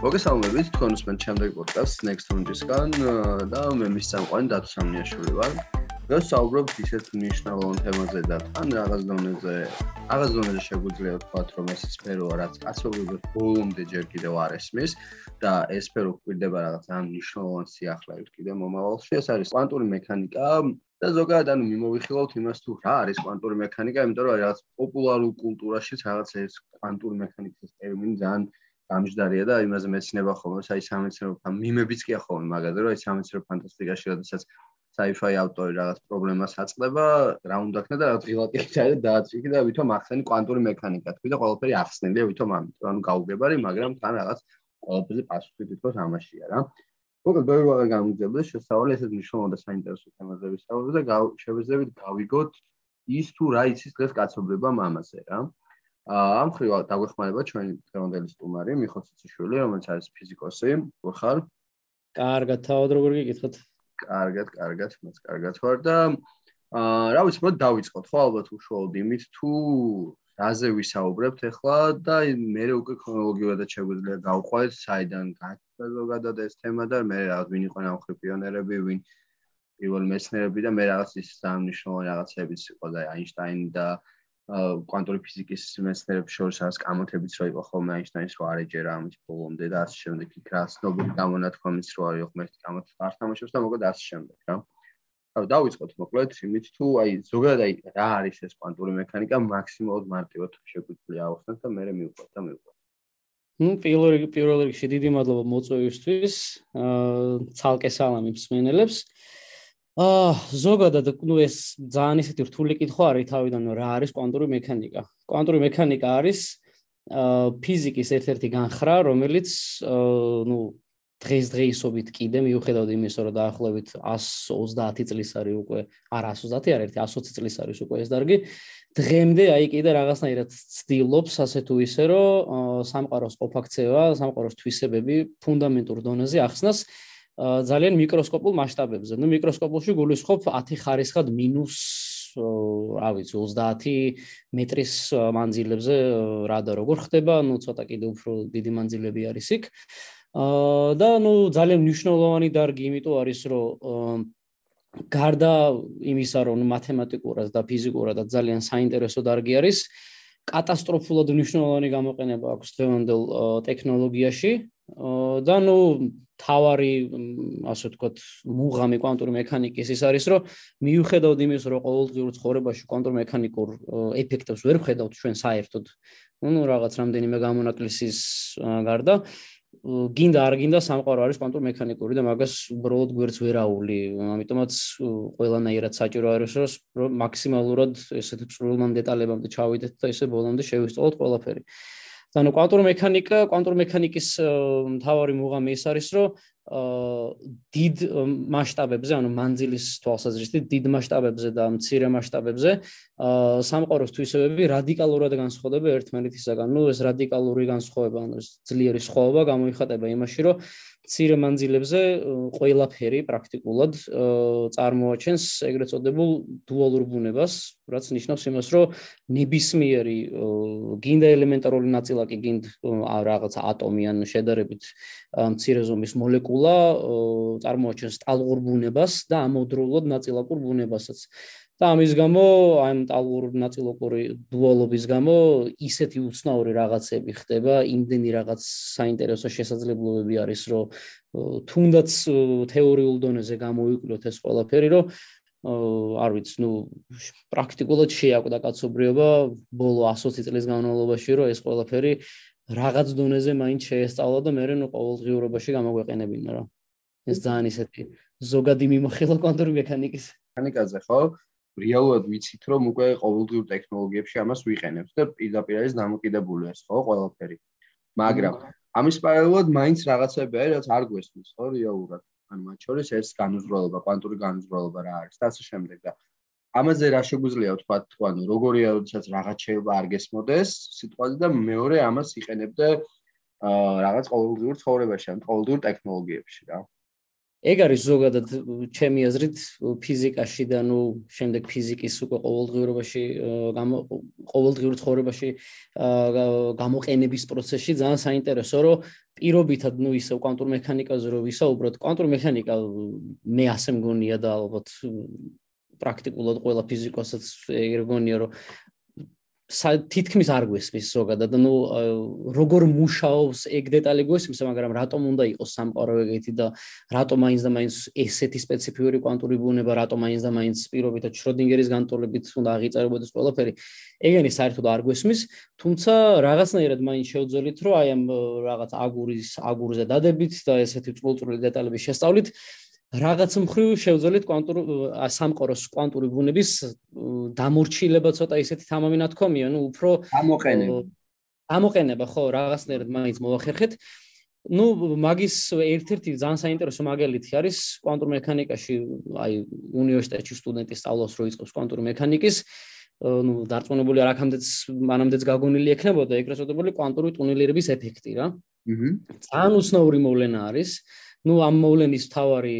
მოგესალმებით თქვენ უსმენთ შემდეგ პოდკასტს Next Round-ისგან და მე მის სამყარო დათო სამნიაშვილი ვარ. დღეს საუბრობთ ისეთ მნიშვნელოვან თემაზე და თან რაღაც დონეზე, რაღაც დონეზე შეგვიძლია ვთქვათ, რომ ეს სფერო რაც კაცობრიობად ბოლომდე ჯერ კიდევ არ ესმის და ეს სფერო კვირდება რაღაც ამ მნიშვნელოვან სიახლეებით კიდევ მომავალში. ეს არის კვანტური მექანიკა და ზოგადად ანუ მიმოვიხილავთ იმას თუ რა არის კვანტური მექანიკა, იმიტომ რომ რაღაც პოპულარულ კულტურაშიც რაღაც ეს კვანტური მექანიკის ტერმინი ძალიან გამჯდარია და იმაზე მეცნება ხოლმე, აი სამეცნიერო მიმებიც კი ახლა მაგაზე, რომ აი სამეცნიერო ფანტასტიკაში როდესაც sci-fi ავტორი რაღაც პრობლემას აწყდება, რა უნდა ქნა და რაღაც ღილაკი ჩაიდა დააწიკი და ვითომ ახსენი კვანტური მექანიკა, თქვი და ყველაფერი ახსნილია ვითომ ამიტომ, ანუ გაუგებარი, მაგრამ თან რაღაც ყველაფერზე პასუხი თვითონ ამაშია რა. მოკლედ ბევრი ვაღარ გამიგზავნე შესაძლოა ესეთ მნიშვნელოვან და საინტერესო თემაზე ვისაუბროთ და შევეძლებთ გავიგოთ ის თუ რა იცის დღეს კაცობრიობა მამაზე რა. ამ ხრივ დაგვეხმარება ჩვენი დღევანდელი სტუმარი მიხო ციციშვილი, რომელიც არის ფიზიკოსი. ხარ? კარგად, თავად როგორ გიკითხოთ? კარგად, კარგად, მეც კარგად ვარ და აა რა ვიცი, მოდი დავიწყოთ ხო ალბათ უშუალოდ იმით თუ რაზე ვისაუბრებთ ახლა და მე უკვე ქრონოლოგიურად შეგვიძლია გავყვეთ საიდან გაქცა ზოგადად ეს თემა და მე რაღაც ვინ იყო ამ ხრი პიონერები, ვინ პირველ მეცნიერები და მე რაღაც ის სამნიშნულო რაღაცებიც იყო და აინშტაინი და კვანტური ფიზიკის მეცნიერებს შორის არის კამოთებიც რო იყო ხოლმე აინშტაინს რო არეჯერა ამის ბოლომდე და ასე შემდეგ იქ რა ცნობილი გამონათქვამიც რო არის ხოლმე კამოთი არ თამაშობს და მოკლედ ასე შემდეგ რა. რა დავიწყოთ მოკლედ იმით თუ აი ზოგადად აი რა არის ეს კვანტური მექანიკა მაქსიმალურად მარტივად შეგვიძლია ავხსნათ და მე მივყვეთ და მივყვეთ. ნუ პირველ პირველ რიგში დიდი მადლობა მოწვევისთვის. აა ცალკე სალამი მსმენელებს. აა ზოგადად ნუ ეს ძალიან ისეთი რთული კითხვა არის თავიდან რა არის კვანტური მექანიკა. კვანტური მექანიკა არის აა ფიზიკის ერთ-ერთი განხრა, რომელიც აა ნუ დღესდღეობით კიდე მიუხედავად იმისა, რომ დაახლოებით 130 წლის არის უკვე, არა 130 არ ერთი 120 წლის არის უკვე ეს დარგი, დღემდე აი კიდე რაღაცნაირად ცდილობს ასე თუ ისე, რომ სამყაროს ყოფაქცევა, სამყაროს თვისებები ფუნდამენტურ დონეზე ახსნას ძალიან მიკროსკოპულ მასშტაბებზე. ნუ მიკროსკოპულში გულისხმობ 10 ხარისხად მინუს რა ვიცი 30 მეტრის მანძილებზე რა და როგორ ხდება, ნუ ცოტა კიდე უფრო დიდი მანძილები არის იქ. აა და ნუ ძალიან მნიშვნელოვანი დარგი იმიტომ არის რომ გარდა იმისა რომ მათემატიკურად და ფიზიკურად ძალიან საინტერესო დარგი არის კატასტროფულად მნიშვნელოვანი გამოყენება აქვს დღევანდელ ტექნოლოგიაში და ნუ თავარი ასე ვთქვათ მუღამი კვანტური მექანიკის ის არის რომ მიუხედავად იმის რომ ყოველდღიურ ცხოვრებაში კვანტურ მექანიკურ ეფექტებს ვერ ხედავთ ჩვენ საერთოდ ну რაღაც რამდენიმე გამონაკლისის გარდა გინდა არ გინდა სამყარო არის კვანტურ მექანიკური და მაგას უბრალოდ გვერდს ვერაული ამიტომაც ყველანაირად საჭირო არის რომ მაქსიმალურად ესეთ წვრილმან დეტალებამდე ჩავიდეთ და ესე ბოლომდე შევისწავლოთ ყველაფერი და ნუ კვანტური მექანიკა, კვანტური მექანიკის მთავარი მუღამი ის არის, რომ დიდ მასშტაბებზე, ანუ მანძილის თვალსაზრისით, დიდ მასშტაბებზე და მცირე მასშტაბებზე, სამყაროს თვისებები რადიკალურად განსხვავდება ერთმანეთისაგან. ნუ ეს რადიკალური განსხვავება, ანუ ძლიერი სხვაობა გამოიხატება იმაში, რომ ცირე მანძილებზე ყველაფერი პრაქტიკულად წარმოაჩენს ეგრეთ წოდებულ დუალურ ბუნებას, რაც ნიშნავს იმას, რომ ნებისმიერი გინდა ელემენტარული ნაწილაკი, გინდ რაღაც ატომი ან შედარებით მცირე ზომის მოლეკულა წარმოაჩენს ტალღურ ბუნებას და ამავდროულად ნაწილაკურ ბუნებასაც. და ამის გამო ამ ტალღურ ნაწილაკური დუალობის გამო ისეთი უცნაური რაღაცები ხდება, იმდენი რაღაც საინტერესო შესაძლებლობები არის, რომ თუნდაც თეორიულ დონეზე გამოიკვლიოთ ეს ყველაფერი, რომ არ ვიცი, ნუ პრაქტიკულად შეაკვდა კაცობრიობა ბოლო 120 წლის განმავლობაში, რომ ეს ყველაფერი რაღაც დონეზე მაინც შეესწავლა და მე ნუ ყოველდღიურობაში გამოგვეყენებინა რა. ეს ძალიან ისეთი ზოგადი მიმოხილვა კვანტური მექანიკის მექანიკაზე, ხო? რეალურად ვიცით რომ უკვე ყოველდღიურ ტექნოლოგიებში ამას ვიყენებთ და პირდაპირ არის დამოკიდებული ეს ხო ყველაფერი. მაგრამ ამის პარალელურად მაინც რაღაცები არის რაც არ გვესმის ხო რეალურად. ანუ მათ შორის ეს განუზრველობა, კვანტური განუზრველობა რა არის და ასე შემდეგ და ამაზე რა შეგვიძლია ვთქვა თუ ანუ როგორია როდესაც რაღაც შეიძლება არ გესმოდეს სიტყვაზე და მეორე ამას იყენებდე აა რაღაც ყოველდღიურ ცხოვრებაში ან ყოველდღიურ ტექნოლოგიებში რა. ეგ არის ზოგადად ჩემი აზრით ფიზიკაში და ნუ შემდეგ ფიზიკის უკვე ყოველდღიურობაში ყოველდღიურ ცხოვრებაში გამოყენების პროცესში ძალიან საინტერესო რომ პირობითად ნუ ისე კვანტურ მექანიკაზე რო ვისაუბროთ კვანტურ მექანიკა მე ასე მგონია და ალბათ პრაქტიკულად ყველა ფიზიკოსაც ეგრგონია რომ თითქმის არ გვესმის ზოგადად, ანუ როგორ მუშაობს ეგ დეტალი გვესმის, მაგრამ რატომ უნდა იყოს სამყარო ეგეთი და რატომ აინც და მაინც ესეთი სპეციფიური კვანტური ბუნება, რატომ აინც და მაინც პირობითად შროდინგერის განტოლებით უნდა აღიწერებოდეს ყველაფერი. ეგენი საერთოდ არ გვესმის, თუმცა რაღაცნაირად მაინც შევძელით, რომ აი ამ რაღაც აგურის აგურზე დადებით და ესეთი წულწული დეტალების შესწავლით რაღაც მხრივ შევძელით კვანტურ სამყაროს კვანტური ბუნების დამორჩილება ცოტა ისეთი თამამი ნათქვამია, ну, უფრო ამოყენება. ამოყენება, ხო, რაღაცნაირად მაინც მოახერხეთ. ну, მაგის ერთ-ერთი ძალიან საინტერესო მაგალითი არის კვანტურ მექანიკაში, აი, უნივერსიტეტში სტუდენტი სწავლობს, რო იწყებს კვანტურ მექანიკის, ну, დარწმუნებული არ აქამდეც მანამდეც გაგონილი ექნებოდა ეგრეთ წოდებული კვანტური ტუნელირების ეფექტი რა. აჰა. ძალიან უცნაური მოვლენა არის. ну ამ მოვლენის თავარი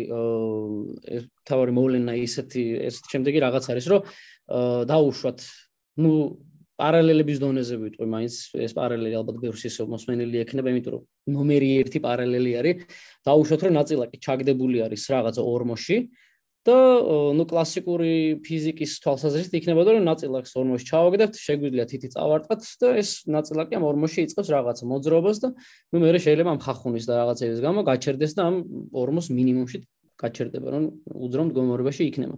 თავარი მოვლენა ისეთი ეს შემდეგი რაღაც არის რომ დაუშვათ ну პარალელების დონეზე ვიტყვი მაინც ეს პარალელი ალბათ ბევრს ისე მოსმენილი ექნება იმიტომ რომ ნომერი 1 პარალელი არის დაუშვათ რომ ნაწილაკი ჩაგდებული არის რაღაც ორმოში და ნუ კლასიკური ფიზიკის თვალსაზრისით იქნებოდა რომ ნაწილაკს ორმოში ჩავაგდებთ, შეგვიძლია თითი წავარტყათ და ეს ნაწილაკი ამ ორმოში იწყებს რაღაც მოძრაობას და ნუ მე შეიძლება ამ ხახუნის და რაღაცების გამო გაჩერდეს და ამ ორმოს მინიმუმში გაჩერდება, რომ უძრომ მდგომარეობაში იქნება.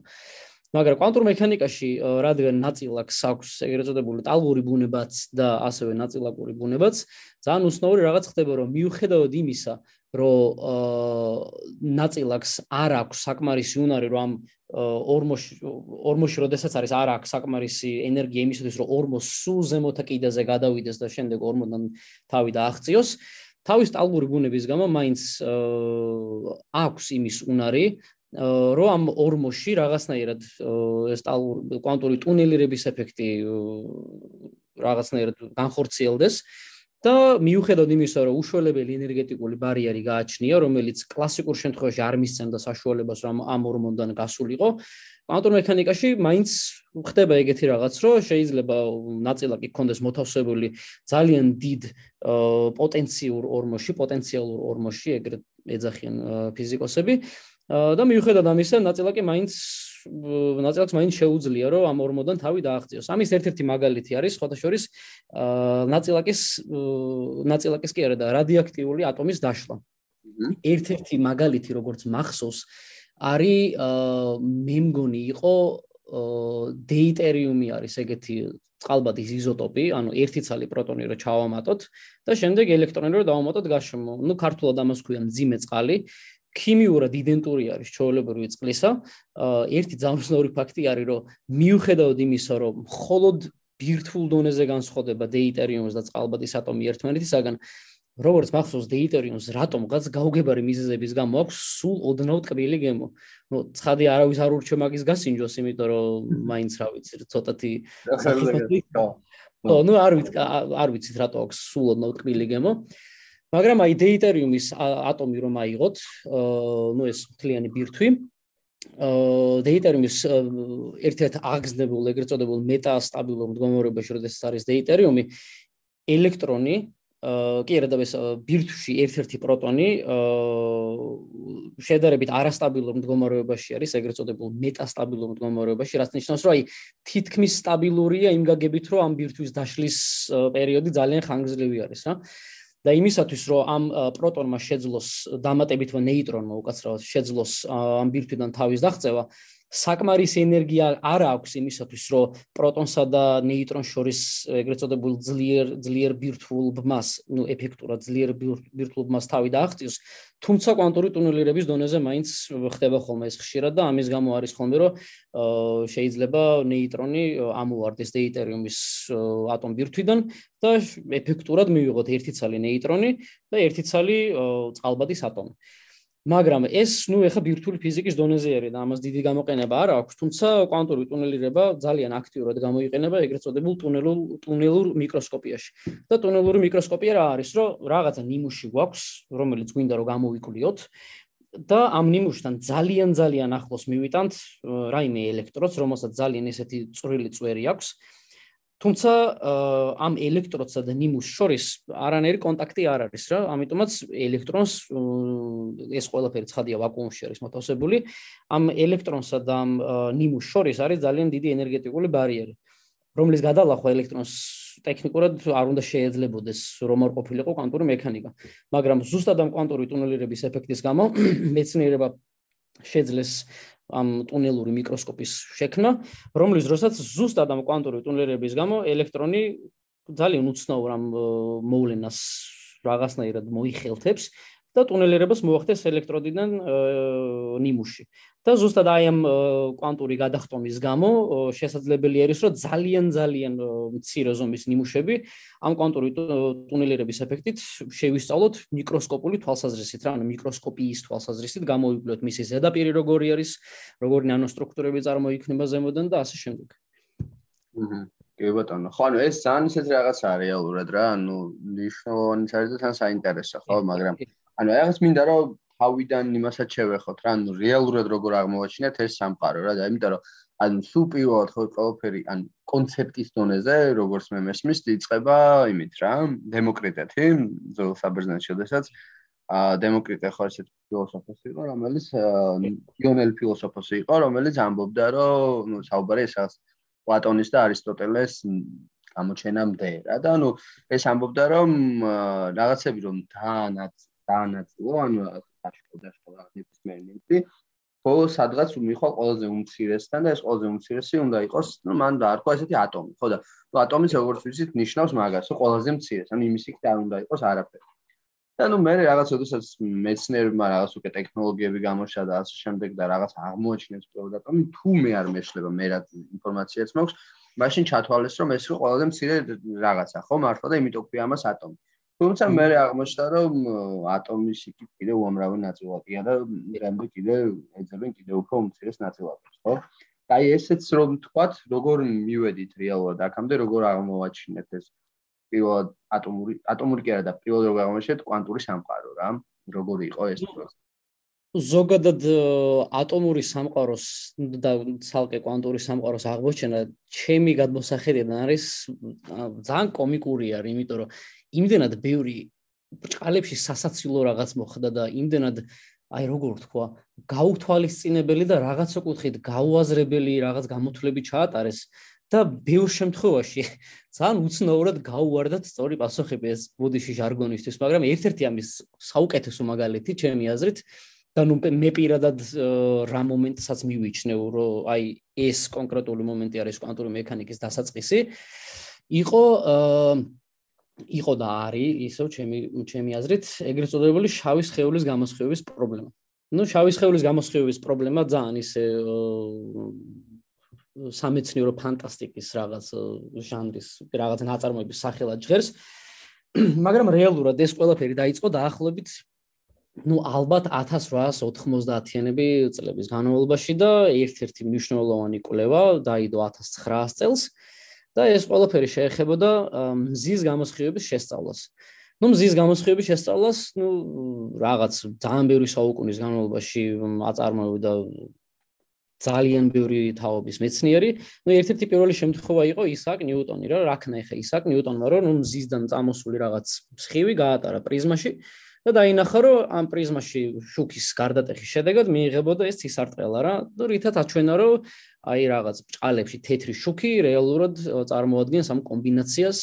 მაგრამ კვანტურ მექანიკაში რადგან ნაწილაკს აქვს ეგრეთ წოდებული ტალღური ბუნებაც და ასევე ნაწილაკური ბუნებაც, ძალიან უცნაური რაღაც ხდება, რომ მიუხედავად იმისა, რომ ნაწილაკს არ აქვს საკმარისი უნარი, რომ ამ ორმოში ორმოში როდესაც არის არ აქვს საკმარისი ენერგია იმისათვის, რომ ორმოს სულ ზემოთა კიდეზე გადავიდეს და შემდეგ ორმოდან თავი დააღწიოს, თავის ტალღური ბუნების გამო მაინც აქვს იმის უნარი, რომ ამ ორმოში რაღაცნაირად ეს ტალღური კვანტური ტუნელირების ეფექტი რაღაცნაირად განხორციელდეს და მიუხედავად იმისა, რომ უშუალებელი ენერგეტიკული ბარიერი გააჩნია, რომელიც კლასიკურ შემთხვევაში არ მისცემდა საშუალებას, რომ ამ ორმოდან გასულიყო, კვანტურ მექანიკაში მაინც ხდება ეგეთი რაღაც, რომ შეიძლება ნაწილაკი კონდეს მოთავსებული ძალიან დიდ პოტენციურ ორმოში, პოტენციალურ ორმოში, ეგრეთ ეძახიან ფიზიკოსები. და მიუხედავად ამისა, ნაწილაკი მაინც ნაწილაკს მაინც შეუძლია, რომ ამ ორმოდან თავი დააღწიოს. ამის ერთ-ერთი მაგალითი არის ხოთაშორის ნაწილაკის ნაწილაკის კი არა და რადიოაქტიული ატომის დაშლა. ერთ-ერთი მაგალითი, როგორც მახსოვს, არის მე მგონი იყო დეიტერიუმი არის ეგეთი წყალბადის იზოტოპი, ანუ ერთი ცალი პროტონი რო ჩავამატოთ და შემდეგ ელექტრონი რო დავამატოთ გარშემო. ნუ ქართულად ამას ქვია მძიმე წყალი. ქიმიურად იდენტური არის ჩვეულებრივი წყლისა. ერთი ძალზნაური ფაქტი არის, რომ მიუხედავად იმისა, რომ მხოლოდ ბირთვულ დონეზე განსხვავდება დეიტერიუმს და წყალბადის ატომი ერთმანეთისაგან, როგორც მახსოვს დეიტერიუმს რატომღაც გაუგებარი მიზეზების გამო აქვს სულ ოდნავ ტკბილი გემო. ნუ ცხადი არავის არ ურჩე მაგის გასინჯოს, იმიტომ რომ მაინც რა ვიცი, ცოტათი ხო, ნუ არ ვიცი, არ ვიცით რატო აქვს სულ ოდნავ ტკბილი გემო. მაგრამ აი დეიტერიუმის ატომი რომ აიღოთ, ნუ ეს მთლიანი ბირთვი, დეიტერიუმის ერთ-ერთ აღგზნებულ ეგრეთ წოდებულ მეტასტაბილურ მდგომარეობაში, როდესაც არის დეიტერიუმი, ელექტრონი კი არა და ეს ბირთვში ერთ-ერთი პროტონი შედარებით არასტაბილურ მდგომარეობაში არის, ეგრეთ წოდებულ მეტასტაბილურ მდგომარეობაში, რაც ნიშნავს, რომ აი თითქმის სტაბილურია იმ გაგებით, რომ ამ ბირთვის დაშლის პერიოდი ძალიან ხანგრძლივი არის, რა. და იმისათვის რომ ამ პროტონმა შეძლოს დამატებითმა ნეიტრონმა უკაცრავად შეძლოს ამ ბირთვიდან თავის დაღწევა საკმარისი ენერგია არ აქვს იმისათვის, რომ პროტონსა და ნეიტრონს შორის ეგრეთ წოდებულ ძლიერ ძლიერ ბირთვულ ბმას, ну, ეფექტურად ძლიერ ბირთვულ ბმას თავი დააღწიოს, თუმცა კვანტური ტუნელირების დონეზე მაინც ხდება ხოლმე ეს ხშირად და ამის გამო არის ხოლმე, რომ შეიძლება ნეიტრონი ამოვარდეს დეიტერიუმის ატომ ბირთვიდან და ეფექტურად მივიღოთ ერთი ცალი ნეიტრონი და ერთი ცალი წყალბადის ატომი. მაგრამ ეს ნუ ეხა ვირტუალური ფიზიკის დონეზე არის და ამას დიდი გამოყენება არ აქვს, თუმცა კვანტური ტუნელირება ძალიან აქტიურად გამოიყენება ეგრეთ წოდებულ ტუნელურ ტუნელურ მიკროსკოპიაში. და ტუნელური მიკროსკოპია რა არის, რომ რაღაცა ნიმუში გვაქვს, რომელიც გვინდა რომ გამოვიკვლიოთ. და ამ ნიმუშთან ძალიან ძალიან ახლოს მივიტანთ რაიმე ელექტროდს, რომელსაც ძალიან ესეთი წვრილი წვერი აქვს. თუმცა ამ ელექტროდსა და ნიმუშს შორის არანაირი კონტაქტი არ არის რა, ამიტომაც ელექტრონს ეს ყველაფერი ცხადია ვაკუუმში არის მოთავსებული. ამ ელექტრონსა და ამ ნიმუშს შორის არის ძალიან დიდი ენერგეტიკული ბარიერი, რომლის გადალახვა ელექტრონს ტექნიკურად არ უნდა შეეძლებოდეს რომ არ ყოფილიყო კვანტური მექანიკა. მაგრამ ზუსტად ამ კვანტური ტუნელირების ეფექტის გამო მეცნიერება შეძლეს ამ ტუნელური მიკროსკოპის შექმნა, რომლის დროსაც ზუსტად ამ კვანტური ტუნელირების გამო ელექტრონი ძალიან უცნაურ ამ მოვლენას რაღაცნაირად მოიხელთებს და ტუნელირებას მოახდენს ელექტროდიდან ნიმუში. და ზუსტად აი ამ კვანტური გადახტომის გამო შესაძლებელი არის, რომ ძალიან ძალიან მცირე ზომის ნიმუშები ამ კვანტური ტუნელირების ეფექტით შევისწავლოთ მიკროსკოპული თვალსაზრისით, რა, ანუ მიკროსკოპიის თვალსაზრისით გამოვივლოთ მისი ზედაპირი როგორი არის, როგორი ნანოსტრუქტურები წარმოიქმნება ზემოდან და ასე შემდეგ. აჰა. კი ბატონო. ხო, ანუ ეს ძალიან ისეთ რაღაცაა რეალურად რა, ანუ ნიშნულოვანიც არის და თან საინტერესო, ხო, მაგრამ ანუ რაღაც მინდა რომ თავიდან იმასაც შევეხოთ რა, ანუ რეალურად როგორ აღმოვაჩინეთ ეს სამყარო რა და იმიტომ რომ სულ პირველად ხო ყველაფერი ან კონცეფტის დონეზე როგორც მე მესმის იწყება იმით რა დემოკრიტეთი ზოლ საბერძნეთში შესაძაც. ა დემოკრიტე ხო ესეთ ფილოსოფოსი იყო რომელიც იონელი ფილოსოფოსი იყო რომელიც ამბობდა რომ ნუ საუბარი ესაც პლატონის და არისტოტელეს გამოჩენამდე რა და ანუ ეს ამბობდა რომ რაღაცები რომ დაანაც დაანაწილო ანუ დაშკოდა სხვა ნებისმიერი ხოლო სადღაც მიხვალ ყველაზე უმცირესთან და ეს ყველაზე უმცირესი უნდა იყოს ნუ მან დაარქვა ესეთი ატომი ხო და ნუ ატომის როგორც ვიცით ნიშნავს მაგას რომ ყველაზე მცირეს ანუ იმის იქ და უნდა იყოს არაფერი. და ნუ მე რაღაც ოდესაც მეცნიერებმა რაღაც უკვე ტექნოლოგიები გამოშა და ასე შემდეგ და რაღაც აღმოაჩინეს პრობლემა ატომი თუ მე არ მეშლება მე რა ინფორმაციაც მაქვს მაშინ ჩათვალეს რომ ეს იყო ყველაზე მცირე რაღაცა ხო მართლა და იმიტომ ქვია ამას ატომი თუმცა მე აღმოჩნდა რომ ატომის იქით კიდე უამრავი ნაწილაკია და რამე კიდე ეძებენ კიდე უფრო უმცირეს ნაწილაკებს, ხო? აი ესეც რომ თქვათ, როგორ მივედით რეალურად აქამდე, როგორ აღმოვაჩინეთ ეს პირველად ატომური ატომური კი არა და პირველად როგორ აღმოჩნდეთ კვანტური სამყარო რა? როგორი იყო ეს პროცესი? ზოგადად ატომური სამყაროს და ცალკე კვანტური სამყაროს აღმოჩენა ჩემი გადმოსახედიდან არის ძალიან კომიკური არის, იმიტომ რომ იმდენად ბევრი ბრჭყალებში სასაცილო რაღაც მოხდა და იმდენად აი როგორ თქვა, გაუთვალისწინებელი და რაღაცა კუთხით გაუაზრებელი რაღაც გამოთვლები ჩაატარეს და ბევრ შემთხვევაში ძალიან უცნაურად გაუვარდათ სწორი პასუხები ეს ბუდიში ჟარგონისთვის, მაგრამ ერთ-ერთი ამის საუკეთესო მაგალითი ჩემი აზრით და ნუ მე პირადად რა მომენტსაც მივიჩნევ, რომ აი ეს კონკრეტული მომენტი არის კვანტური მექანიკის დასაწყისი. იყო აა იყო და არის ისევ ჩემი ჩემი აზრით ეგრეთ წოდებული შავი სხეულის გამოსხივების პრობლემა. ну შავი სხეულის გამოსხივების პრობლემა ძალიან ისე სამეცნიერო ფანტასტიკის რაღაც ჟანრის რაღაც ნაწარმოების სახელად ჟღერს. მაგრამ რეალურად ეს ყველაფერი დაიწყო დაახლოებით ну ალბათ 1890-იანები წლების განმავლობაში და ერთ-ერთი მნიშვნელოვანი კვლევა დაიდო 1900 წელს. და ეს ყველაფერი შეეხებოდა მზის გამოსხივების შესწავლას. ну მზის გამოსხივების შესწავლას, ну რაღაც ძალიან ბევრი საუკუნის განმავლობაში აწარმოებდა ძალიან ბევრი თაობის მეცნიერი. ну ერთ-ერთი პირველი შემთხვევა იყო ისაკ ნიუტონი რა, რა ქნა ეხა ისაკ ნიუტონმა, რომ ну მზისგან წამოსული რაღაც სხივი გაატარა პრიზმაში და დაინახა, რომ ამ პრიზმაში შუქის გარდატეხის შედეგად მიიღებოდა ეს ცისარტყელა რა. ну რითაც აჩვენა, რომ აი რაღაც ბჭყალებში თეთრი შუქი რეალურად წარმოადგენს ამ კომბინაციას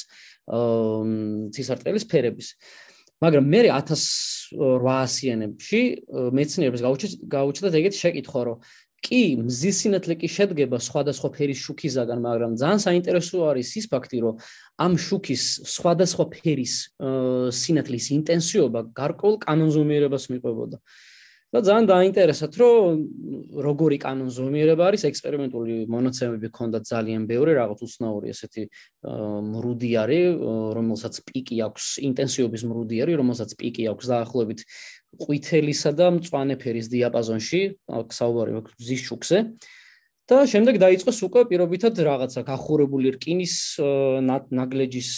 ცისარტყელის ფერების. მაგრამ მე 1800-იანებში მეცნიერებს გაუჩნდათ ეგეთი შეკითხვა, რომ კი მზის სინათლე კი შედგება სხვადასხვა ფერის შუქისაგან, მაგრამ ძალიან საინტერესო არის ის ფაქტი, რომ ამ შუქის სხვადასხვა ფერის სინათლის ინტენსივობა გარკვეულ კანონზომიერებას მიყვებოდა. და ძალიან დაინტერესათ, რომ როგორი კანონზომიერება არის ექსპერიმენტული მონაცემები ქონდა ძალიან ბევრი, რაღაც უცნაური ესეთი მრუდი არის, რომელსაც პიკი აქვს, ინტენსივობის მრუდი არის, რომელსაც პიკი აქვს დაახლოებით ყვითელისა და მწვანე ფერის დიაპაზონში, საუბარი აქვს ზის შუქზე. და შემდეგ დაიწყოს უკვე პირობითად რაღაცა გახურებული რკინის ნაგლეჯის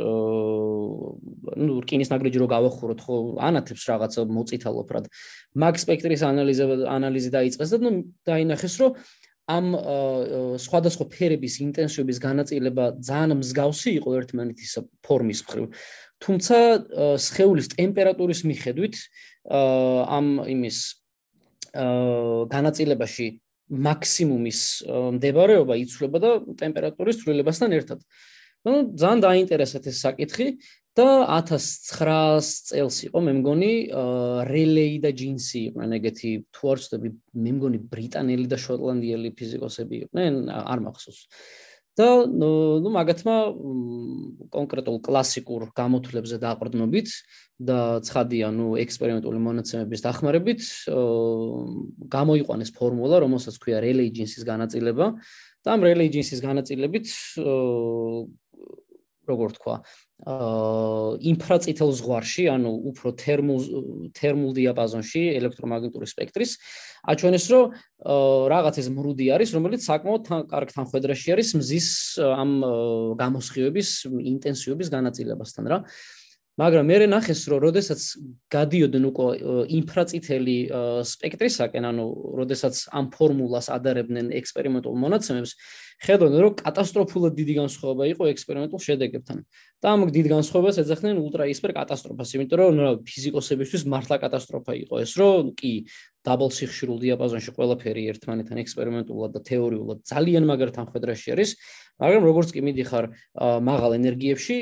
ну რკინის ნაგრეჯი რო გავახუროთ ხო ანათებს რაღაცა მოწითალოფრად მაგ სპექტრის ანალიზა ანალიზი დაიწყეს და ну დაინახეს რომ ამ სხვადასხვა ფერების ინტენსივობის განაწილება ძალიან მსგავსი იყო ერთმანეთის ფორმის მხრივ თუმცა სხეულის ტემპერატურის მიხედვით ამ იმის განაწილებაში მაქსიმუმის მდებარეობა იცვლება და ტემპერატურის ცვლილებასთან ერთად. ну ძალიან დაინტერესეთ ეს საკითხი და 1900 წელს იყო მე მგონი რელეი და ჯინსი იყვნენ ეგეთი თუ არ ვცდები მე მგონი ბრიტანელი და შოტლანდიელი ფიზიკოსები იყვნენ არ მახსოვს და ну მაგათმა კონკრეტულ კლასიკურ გამოთვლებზე დააყრდნობით და ცხადია ну ექსპერიმენტული მონაცემების დახმარებით გამოიყვანეს ფორმულა რომელსაც ქვია რელეი ჯინსის განაწილება და ამ რელეი ჯინსის განაწილებით როგორ თქვა აა ინფრაწითელ ზღვარში, ანუ უფრო თერმულ თერმულ დიაპაზონში ელექტრომაგნიტური სპექტრის აჩვენეს, რომ რაღაც ეს მრუდი არის, რომელიც საკმაოდ კარგ თანხვედრაში არის მზის ამ გამოსხივების ინტენსივობის განაწილებასთან რა. მაგრამ მე ნახეს რომ როდესაც გადიოდნენ უკვე ინფრაწითელი სპექტრისაკენ, ანუ როდესაც ამ ფორმულას ადარებდნენ ექსპერიმენტულ მონაცემებს, ხედავდნენ, რომ კატასტროფულად დიდი განსხვავება იყო ექსპერიმენტულ შედეგებთან. და ამ დიდ განსხვავებას ეძახდნენ ультраიისბერ კატასტროფას, იმიტომ რომ ფიზიკოსებისთვის მართლა კატასტროფა იყო ეს, რომ კი დაბლ სიხშირულ დიაპაზონში ყველაფერი ერთმანეთთან ექსპერიმენტულად და თეორიულად ძალიან მაგარ თანხვედრაში არის, მაგრამ როგორც კი მიდიხარ მაღალ ენერგიებში,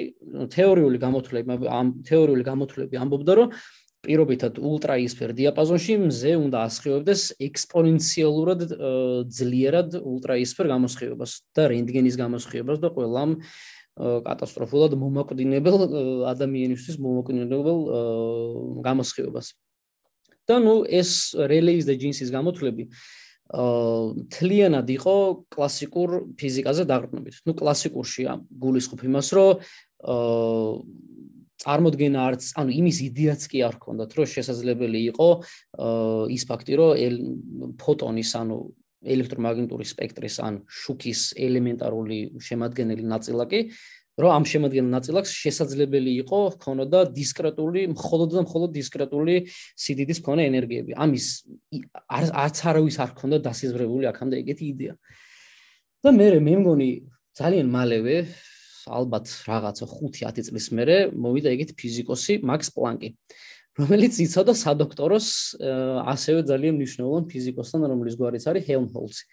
თეორიული გამოთვლები ამ თეორიული გამოთვლები ამბობდა, რომ პირობითად ультра ისფერ დიაპაზონში მზე უნდა ასხივებდეს ექსპონენციალურად ძლიერად ультра ისფერ გამოსხივებას და რენტგენის გამოსხივებას და ყველამ კატასტროფულად მომაკვდინებელ ადამიანისთვის მომაკვდინებელ გამოსხივებას. და ნუ ეს relays და jeans-ის გამოთვლები თლიანად იყო კლასიკურ ფიზიკაზე დაყრდნობით. ნუ კლასიკურში გულისხმობ იმას, რომ წარმოდგენა არც, ანუ იმის იდეაც კი არ ქონდათ, რომ შესაძლებელი იყო ის ფაქტი, რომ ფოტონის, ანუ ელექტრომაგნიტური სპექტრის ან შუქის ელემენტარული შემადგენელი ნაწილაკი რომ ამ შემადგენელ ნაწილაკს შესაძლებელი იყო ქონოდა დისკრეტული, მხოლოდ და მხოლოდ დისკრეტული სიდიდის მქონე ენერგიები. ამის არც არავის არ ქონდა დასიზრებული აქამდე ეგეთი იდეა. და მე მე მგონი ძალიან მალევე ალბათ რაღაცა 5-10 წლის მერე მოვიდა ეგეთი ფიზიკოსი მაქს პლანკი, რომელიც იცოდა სადოქტოროს ასევე ძალიან მნიშვნელოვან ფიზიკოსთან, რომლის გვარიც არის ჰელმჰოლცი.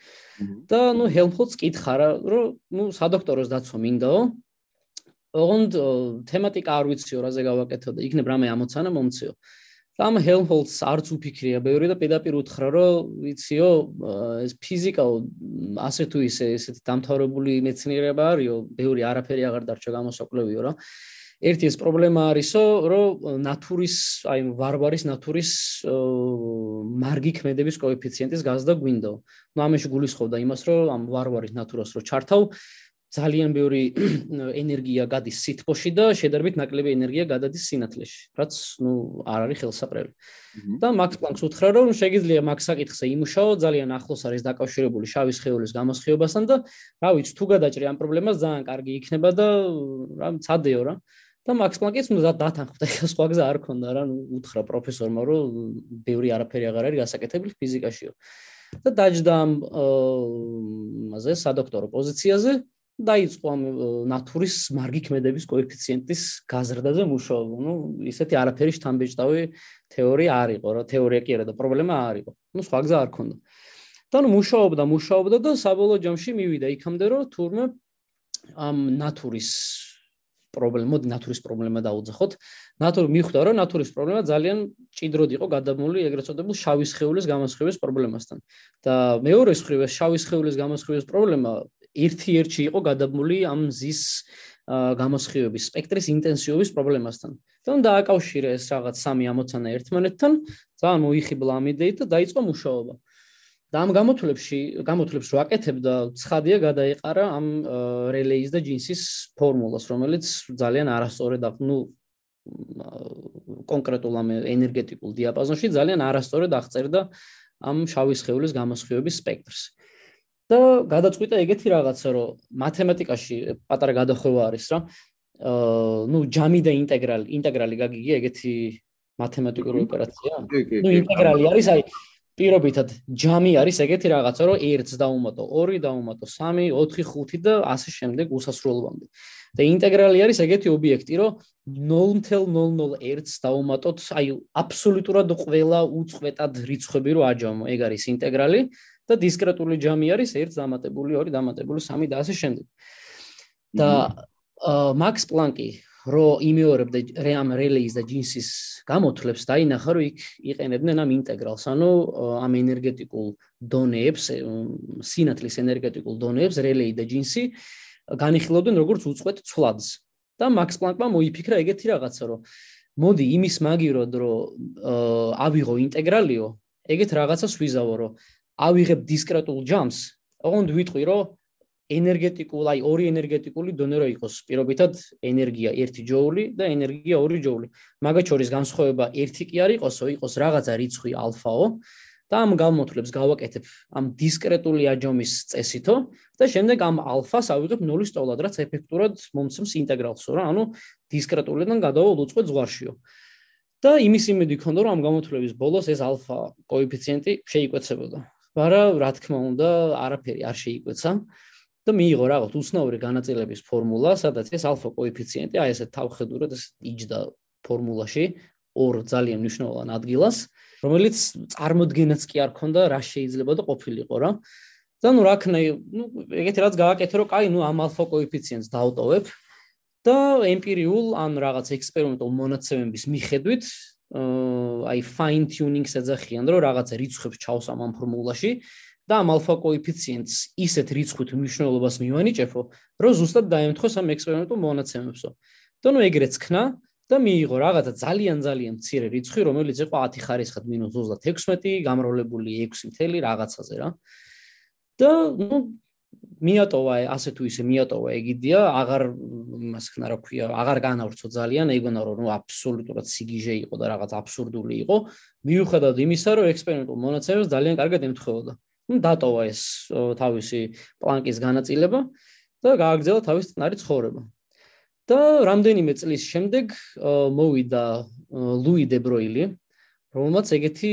და ნუ ჰელმჰოლცს კითხა რა, რომ ნუ სადოქტოროს დაცვა მინდაო, ოღონდ თემატიკა არ ვიციო რაზე გავაკეთო და იქნებ რამე ამოცანა მომციო. ამ ჰელმჰოლცს არც უფიქრია ბევრი და პედაპირ უთხრა რომ ვიციო ეს ფიზიკა ასე თუ ისე ესეთი დამთავრებული მეცნიერება არისო, ბევრი არაფერი აღარ დარჩა გამოსაკვლევიო რა. ერთი ეს პრობლემა არისო, რომ ნატურის, აი ვარვარის ნატურის მარგი ქმედების კოეფიციენტის გაზდა გვინდო. ნუ ამაში გულისხმობდა იმას, რომ ამ ვარვარის ნატურას რო ჩართავ, ძალიან ბევრი ენერგია გადის სითბოში და შედარებით ნაკლები ენერგია გადადის სინათლეში, რაც ნუ არ არის ხელსაყრელი. და მაქს პლანკს უთხრა, რომ შეიძლება მაქს საკითხზე იმუშაო, ძალიან ახლოს არის დაკავშირებული შავი სხეულის გამოსხივებასთან და რა ვიცი, თუ გადაჭრი ამ პრობლემას ძალიან კარგი იქნება და რა მცადეო რა. და მაქს პლანკიც ნუ დათანხმდა, სხვა გზა არ ქონდა რა, ნუ უთხრა პროფესორმა, რომ ბევრი არაფერი აღარ არის გასაკეთებელი ფიზიკაშიო. და დაჯდა ამ აზე სადოქტორო პოზიციაზე დაიწყო ამ ნატურის მარგი ქმედების კოეფიციენტის გაზრდაზე მუშაობა. ნუ ისეთი არაფერი შთამბეჭდავი თეორია არ იყო, რა თეორია კი არა და პრობლემა არ იყო. ნუ სხვა გზა არ ქონდა. და ნუ მუშაობდა, მუშაობდა და საბოლოო ჯამში მივიდა იქამდე, რომ თურმე ამ ნატურის პრობლემა, მოდი ნატურის პრობლემა დაუძახოთ. ნატური მიხვდა, რომ ნატურის პრობლემა ძალიან ჭიდროდ იყო გადამული ეგრეთ წოდებულ შავი სხეულის გამოსხივების პრობლემასთან. და მეორე მხრივ ეს შავი სხეულის გამოსხივების პრობლემა ერთ-ერთი იყო გადაბმული ამ ზის გამოსხივების სპექტრის ინტენსივობის პრობლემასთან. და უნდა აკავშირე ეს რაღაც სამი ამოცანა ერთმანეთთან, ძალიან მოიხიბლა ამ იდეით და დაიწყო მუშაობა. და ამ გამოთვლებში, გამოთვლებს რო აკეთებდა, ცხადია გადაიყარა ამ რელეის და ჯინსის ფორმულას, რომელიც ძალიან არასწორად აქვს, ну კონკრეტულ ამ ენერგეტიკულ დიაპაზონში ძალიან არასწორად აღწერდა ამ შავი სხეულის გამოსხივების სპექტრს. და გადაწყვიტა ეგეთი რაღაცა, რომ მათემატიკაში პატარა გადახვევა არის რა. აა ნუ ჯამი და ინტეგრალი, ინტეგრალი გაგიგია ეგეთი მათემატიკური ოპერაცია? ნუ ინტეგრალი არის აი პირობითად ჯამი არის ეგეთი რაღაცა, რომ 1-ს დაუმატო 2, დაუმატო 3, 4, 5 და ასე შემდეგ უსასრულობამდე. და ინტეგრალი არის ეგეთი ობიექტი, რომ 0.001-ს დაუმატოთ, აი აბსოლუტურად ყველა უწყვეტად რიცხვები რო აჯამო, ეგ არის ინტეგრალი და დისკრეტული ჯამი არის 1 დამატებული 2 დამატებული 3 და ასე შემდეგ. და მაქს პლანკი რო იმეორებდა რეამ რელეის და ჯინსის გამოთვლებს დაინახა რომ იქ იყენებდნენ ამ ინტეგრალს. ანუ ამ ენერგეტიკულ დონეებს სინათლის ენერგეტიკულ დონეებს რელეი და ჯინსი განიხილავდნენ როგორც უწყვეტ ცვლადს. და მაქს პლანკმა მოიფიქრა ეგეთი რაღაცა რომ მოდი იმის მაგიროდ რომ ავიღო ინტეგრალიო ეგეთ რაღაცას ვიზავო რომ ავიღებ დისკრეტულ ჯამს ოღონდ ვიტყვი რომ ენერგეტიკულ, აი ორი ენერგეტიკული დონე რო იყოს, პირობითად ენერგია 1 ჯოული და ენერგია 2 ჯოული. მაგათ შორის განსხვავება 1 კი არ იყოსო, იყოს რაღაცა რიცხვი ალფაო და ამ გამოთვლებს გავაკეთებ ამ დისკრეტული აჯომის წესითო და შემდეგ ამ ალფას ავიღებ 0-ის ტოლად, რაც ეფექტურად მომცემს ინტეგრალსო რა, ანუ დისკრეტულიდან გადავალ უწყვეტ ზღვარშიო. და იმის იმედი ქონდა რომ ამ გამოთვლების ბოლოს ეს ალფა კოეფიციენტი შეიკვეცებოდა. მაგრამ რა თქმა უნდა, არაფერი არ შეიკვეცა. და მიიღო რაღაც უცნაური განაწილების ფორმულა, სადაც ეს ალფა კოეფიციენტი, აი ესე თავხედურად ეს იჯდა ფორმულაში ორ ძალიან მნიშვნელოვან ადგილას, რომელიც წარმოდგენაც კი არ ქონდა რა შეიძლება და ყოფილიყო რა. და ნუ რა ქნა, ნუ ეგეთი რაც გავაკეთე, რომ კაი, ნუ ამ ალფა კოეფიციენტს დავტოვებ და ემპირიულ ან რაღაც ექსპერიმენტულ მონაცემების მიხედვით აი fine tuning-ს ეძახიან, რომ რაღაც რიცხვებს ჩავსამ ამ ფორმულაში და ამ ალფა კოეფიციენტს ისეთ რიცხვით მნიშვნელობას მივანიჭებო, რომ ზუსტად დაემთხოს ამ ექსპერიმენტულ მონაცემებსო. და ნუ ეგრეც ხნა და მიიღო რაღაცა ძალიან ძალიან მცირე რიცხვი, რომელიც იყო 10 ხარისხად მინუს 36, გამრავლებული 6 რაღაცაზე რა. და ნუ მიატოვა ასე თუ ისე მიატოვა ეგიდია, აღარ მას ხნა რა ქვია, აღარ განავრცო ძალიან, ეგონა რომ ნუ აბსოლუტურად სიგიჟე იყო და რაღაც აბსურდული იყო, მიუხედავად იმისა, რომ ექსპერიმენტულ მონაცემებს ძალიან კარგად ემთხვეოდა. ну დატოვა ეს თავისი პლანკის განაწილება და გააგრძელა თავის წნარი ცხოვრება. და რამდენიმე წლის შემდეგ მოვიდა ლუი დებროილი, რომელმაც ეგეთი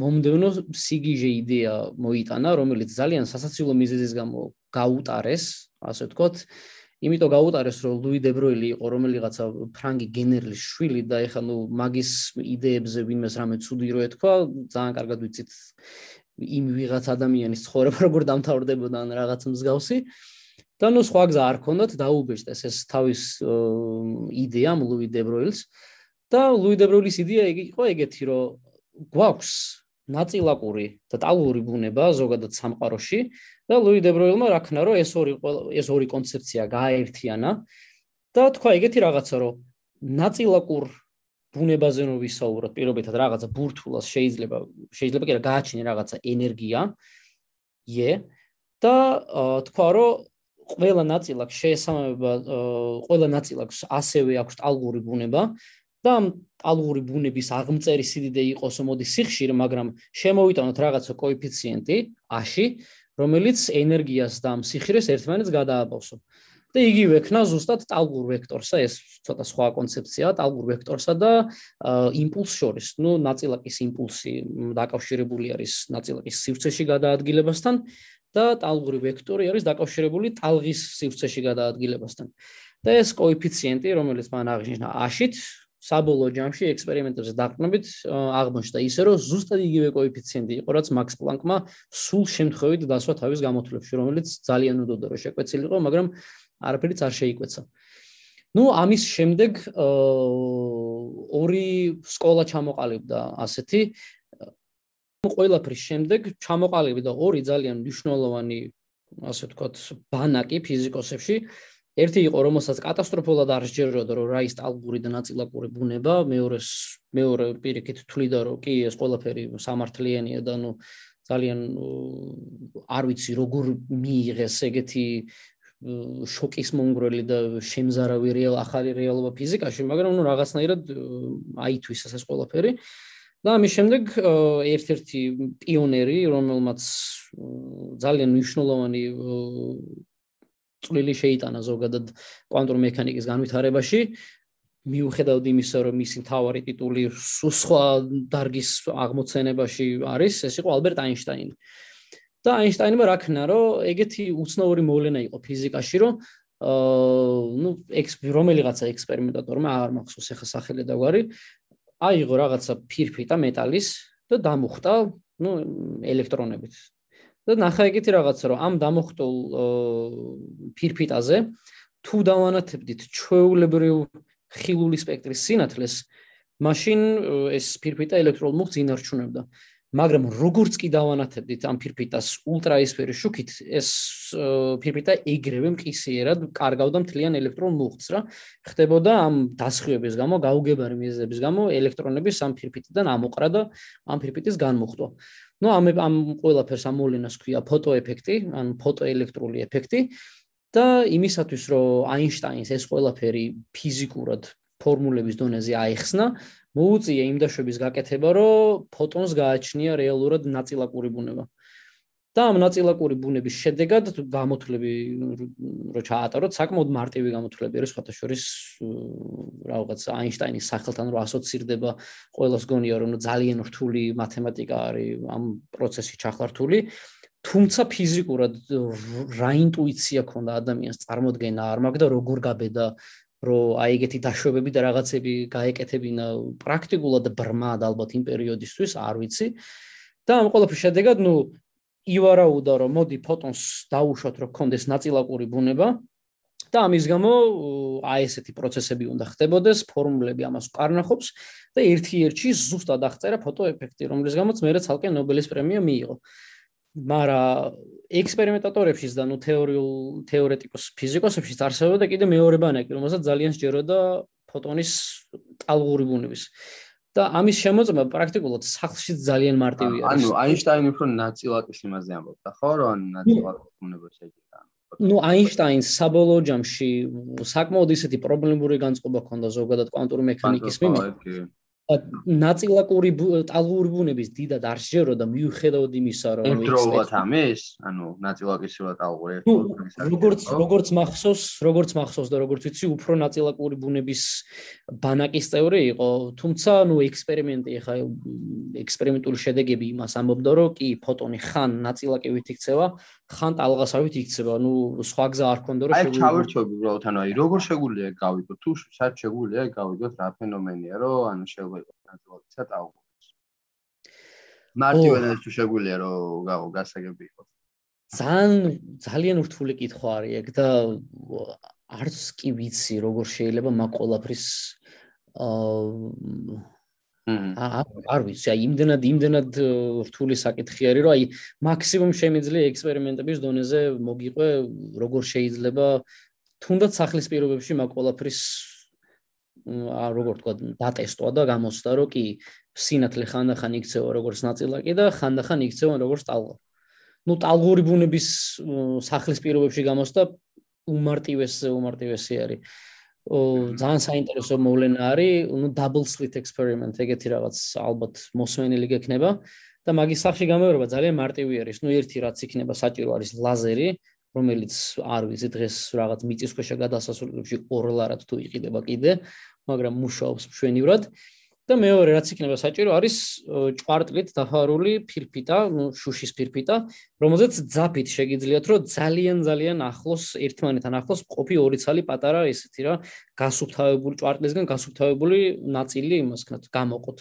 მომდევნო სიგიჟე იდეა მოიტანა, რომელიც ძალიან სასაცილო მიზეზის გამო გაუტარეს, ასე ვთქვათ. იმიტომ გაუტარეს, რომ ლუი დებროილი იყო რომელიღაცა ფრანგი გენერლის შვილი და ეხლა ნუ მაგის იდეებზე ვინმეს რამე ცუდი რო ეთქვა, ძალიან კარგად ვიცით იმ ვიღაც ადამიანის ცხოვრება როგორ დამთავრდებოდა ან რაღაც მსგავსი და ნუ სხვა გზა არ ქონდათ დაუბეჭდეს ეს თავის იდეა ლუი დებროილს და ლუი დებროილის იდეა იყო ეგეთი რომ გვაქვს ნაწილაკური და ტალღური ბუნება ზოგადად სამყაროში და ლუი დებროილმა რაქნა რომ ეს ორი ეს ორი კონცეფცია გააერთიანა და თქვა ეგეთი რაღაცა რომ ნაწილაკურ ბუნებაზე რომ ვისაუბროთ, პირობითად რაღაცა ბურთულას შეიძლება შეიძლება კი რა გააჩინე რაღაცა ენერგია. ე და თქვა რომ ყველა ნაწილაკს შეესაბამება ყველა ნაწილაკს ასევე აქვს ტალღური ბუნება და ტალღური ბუნების აღმწერი სიდიდე იყოს მოდი სიხშირე, მაგრამ შემოვიტანოთ რაღაცა კოეფიციენტი a-ში, რომელიც ენერგიას და სიხშირეს ერთმანეთს გადააბავსო. და იგივე ქნა ზუსტად ტალღურ ვექტორსა ეს ცოტა სხვა კონცეფციაა ტალღურ ვექტორსა და იმპულს შორის ნუ ნაწილაკის იმპულსი დაკავშირებული არის ნაწილაკის სივრცეში გადაადგილებასთან და ტალღური ვექტორი არის დაკავშირებული ტალღის სივრცეში გადაადგილებასთან და ეს კოეფიციენტი რომელიც მან აღნიშნა a-შით საბოლოო ჯამში ექსპერიმენტებზე დაყრდნობით აღმოჩნდა ისე რომ ზუსტად იგივე კოეფიციენტი იყო რაც მაქს პლანკმა სულ შემთხვევით დასვა თავის გამოთვლებში რომელიც ძალიან უდოდა რომ შეკვეცილიყო მაგრამ არაფერიც არ შეიკვეცა. ну ამის შემდეგ ორი სკოლა ჩამოყალიბდა ასეთი ყველაფრის შემდეგ ჩამოყალიბდა ორი ძალიან მნიშვნელოვანი ასე ვთქვათ ბანაკი ფიზიკოსებში ერთი იყო რომელსაც კატასტროფულად არ შეჯეროდა რომ რა ის ტალღური და ნაწილაკური ბუნება მეორეს მეორე პირიქით თვლიდა რომ კი ეს ყველაფერი სამართლიანია და ნუ ძალიან არ ვიცი როგორ მიიღეს ეგეთი შოკის მონგრელი და შემზარავი რეალ ახალი რეალობა ფიზიკაში, მაგრამ ნუ რაღაცნაირად აითვის ეს ყველაფერი. და ამის შემდეგ ერთ-ერთი პიონერი, რომელმაც ძალიან მნიშვნელოვანი წვლილი შეიტანა ზოგადად კვანტურ მექანიკის განვითარებაში. მიუხედავად იმისა, რომ მისი მთავარი ტიტული სხვა დარგის აღმოცენებაში არის, ეს იყო ალბერტ აინშტაინი. და აინშტაინმა რა ქნა, რომ ეგეთი უცნაური მოვლენა იყო ფიზიკაში, რომ აა ნუ ექს რომელიღაცა ექსპერიმენტატორმა არ მახსოვს ახლა სახელი და გვარი აიღო რაღაცა ფირფიტა მეტალის და დამუხტა ნუ ელექტრონებით. და ნახა ეგეთი რაღაცა რომ ამ დამოხტულ ფირფიტაზე თუ დავანათებდით ჩვეულებრივ ხილული სპექტრის სინათლეს მაშინ ეს ფირფიტა ელექტროლმუხტს ინარჩუნებდა მაგრამ როგორც კი დავანათებდით ამ ფირფიტას ულტრაისფერის შუქით, ეს ფირფიტა ეგრევე მყისიერად კარგავდა მთლიან ელექტრონ მუხტს რა. ხდებოდა ამ დასხივების გამო, გაუგებარი მიზეზების გამო ელექტრონები სამ ფირფიტიდან ამოყრა და ამ ფირფიტის განმუხტვა. ნუ ამ ამ ყველაფერს ამოვლენას ქვია ფოტოეფექტი, ან ფოტოელექტრული ეფექტი და იმისათვის რომ აინშტაინს ეს ყველაფერი ფიზიკურად ფორმულების დონეზე აიხსნა, მოუწია იმ დაშვების გაკეთება, რომ ფოტონს გააჩნია რეალურად ნაწილაკური ბუნება. და ამ ნაწილაკური ბუნების შედეგად გამოთვლები რო ჩაატაროთ, საკმაოდ მარტივი გამოთვლები არის, ხოთა შორის რაღაც აინშტაინის სახელთან რო ასოცირდება, ყოველს გონია რომ ძალიან რთული მათემატიკა არის ამ პროცესი ჩახლართული. თუმცა ფიზიკურად რა ინტუიცია ქონდა ადამიანს წარმოქმნა არ მაგდა როგორ გაბედა რომ აი ეგეთი დაშვებები და რაღაცები გაეკეთებინა პრაქტიკულად ბრმად ალბათ იმ პერიოდისთვის, არ ვიცი. და ამ ყველაფრის შედეგად, ნუ ივარაუდა რომ მოდი ფოტონს დაუშვათ რომ კონდეს ნაწილაკური ბუნება და ამის გამო აი ესეთი პროცესები უნდა ხდებოდეს, ფორმულები ამას უკარნახობს და ერთ-ერთი ზუსტად აღწერა ფოტოეფექტი, რომლის გამოც მეერე ცალკე ნობელის პრემია მიიღო. მაგრამ ექსპერიმენტატორებშიც და ნუ თეორიულ თეორეტიკოს ფიზიკოსებშიც არსებობდა კიდე მეორე ბანაკი, რომელსაც ძალიან სჯეროდა ფოტონის ტალღური ბუნების. და ამის შემოწმება პრაქტიკულად სახლში ძალიან მარტივი არის. ანუ აინშტაინი უფრო ნაწილაკის იმაზე ამბობდა, ხო, რომ ნაწილაკის ბუნება შეჭირა. ну აინშტაინს საბოლოო ჯამში საკმაოდ ისეთი პრობლემური განწყობა ჰქონდა ზოგადად კვანტური მექანიკის მიმართ. ნაწილაკური ტალღური ბუნების დიდად არ შეეროდა მიუხედავად იმისა რომ ერთდროულად ამის ანუ ნაწილაკის შევა ტალღური როგორც როგორც მახსოვს როგორც მახსოვს და როგორც ვიცი უფრო ნაწილაკური ბუნების ბანაკის წევრი იყო. თუმცა ნუ ექსპერიმენტი ხა ექსპერიმენტული შედეგები იმას ამბობდა რომ კი ფოტონი ხან ნაწილაკივით იქცევა ხან ტალღასავით იქცევა ნუ სხვა გზა არ ქონდა რომ შეგვიძლია აი ჩავერთვები უბრალოდ ანუ აი როგორ შეგვიძლია გავიგოთ თუ საერთოდ შეგვიძლია გავიგოთ რა ფენომენია რომ ანუ შეგვიძლია ნაწილაკისა ტალღურის. მარტივად თუ შეგვიძლია რომ გავო გასაგები იყოს. ძალიან ძალიან რთული კითხვა არის ეგ და არც კი ვიცი როგორ შეიძლება მაგ ყოლაფრის აა არ ვიცი, აი იმდენად იმდენად რთული საკითხი არის, რომ აი მაქსიმუმ შემიძლია ექსპერიმენტების დონეზე მოგიყვე როგორ შეიძლება თუნდაც სახლის პირობებში მაგ ყოლაფრის ა როგორ თქვა დატესტვა და გამოსდა რომ კი სინათლე ხანდახან იქცევა როგორც ნაწილაკი და ხანდახან იქცევა როგორც ტალღა. ნუ ტალღური ბუნების სახლის პირობებში გამოსდა უმარტივეს უმარტივესი არის. ძალიან საინტერესო მოვლენა არის, ნუ double slit experiment ეგეთი რაღაც ალბათ მოსვენილი გექნება და მაგის სახში გამეორება ძალიან მარტივი არის. ნუ ერთი რაც იქნება საჭირო არის ლაზერი, რომელიც არ ვიცი დღეს რაღაც მიწისქვეშა გადასასვლელებში ორლარად თუ იყიდება კიდე, მაგრამ მუშაობს მშვენივრად. და მეორე რაც იქნება საჭირო არის ჭვარტლით დაფარული ფირფიტა, ну შუშის ფირფიტა, რომელზეც ძაფით შეგიძლიათ რომ ძალიან ძალიან ახლოს ერთმანეთთან ახლოს ყოფი ორი ცალი პატარა ესეთი რა გასუფთავებული ჭვარტლისგან გასუფთავებული ნაწილი იმასქნათ გამოყოთ.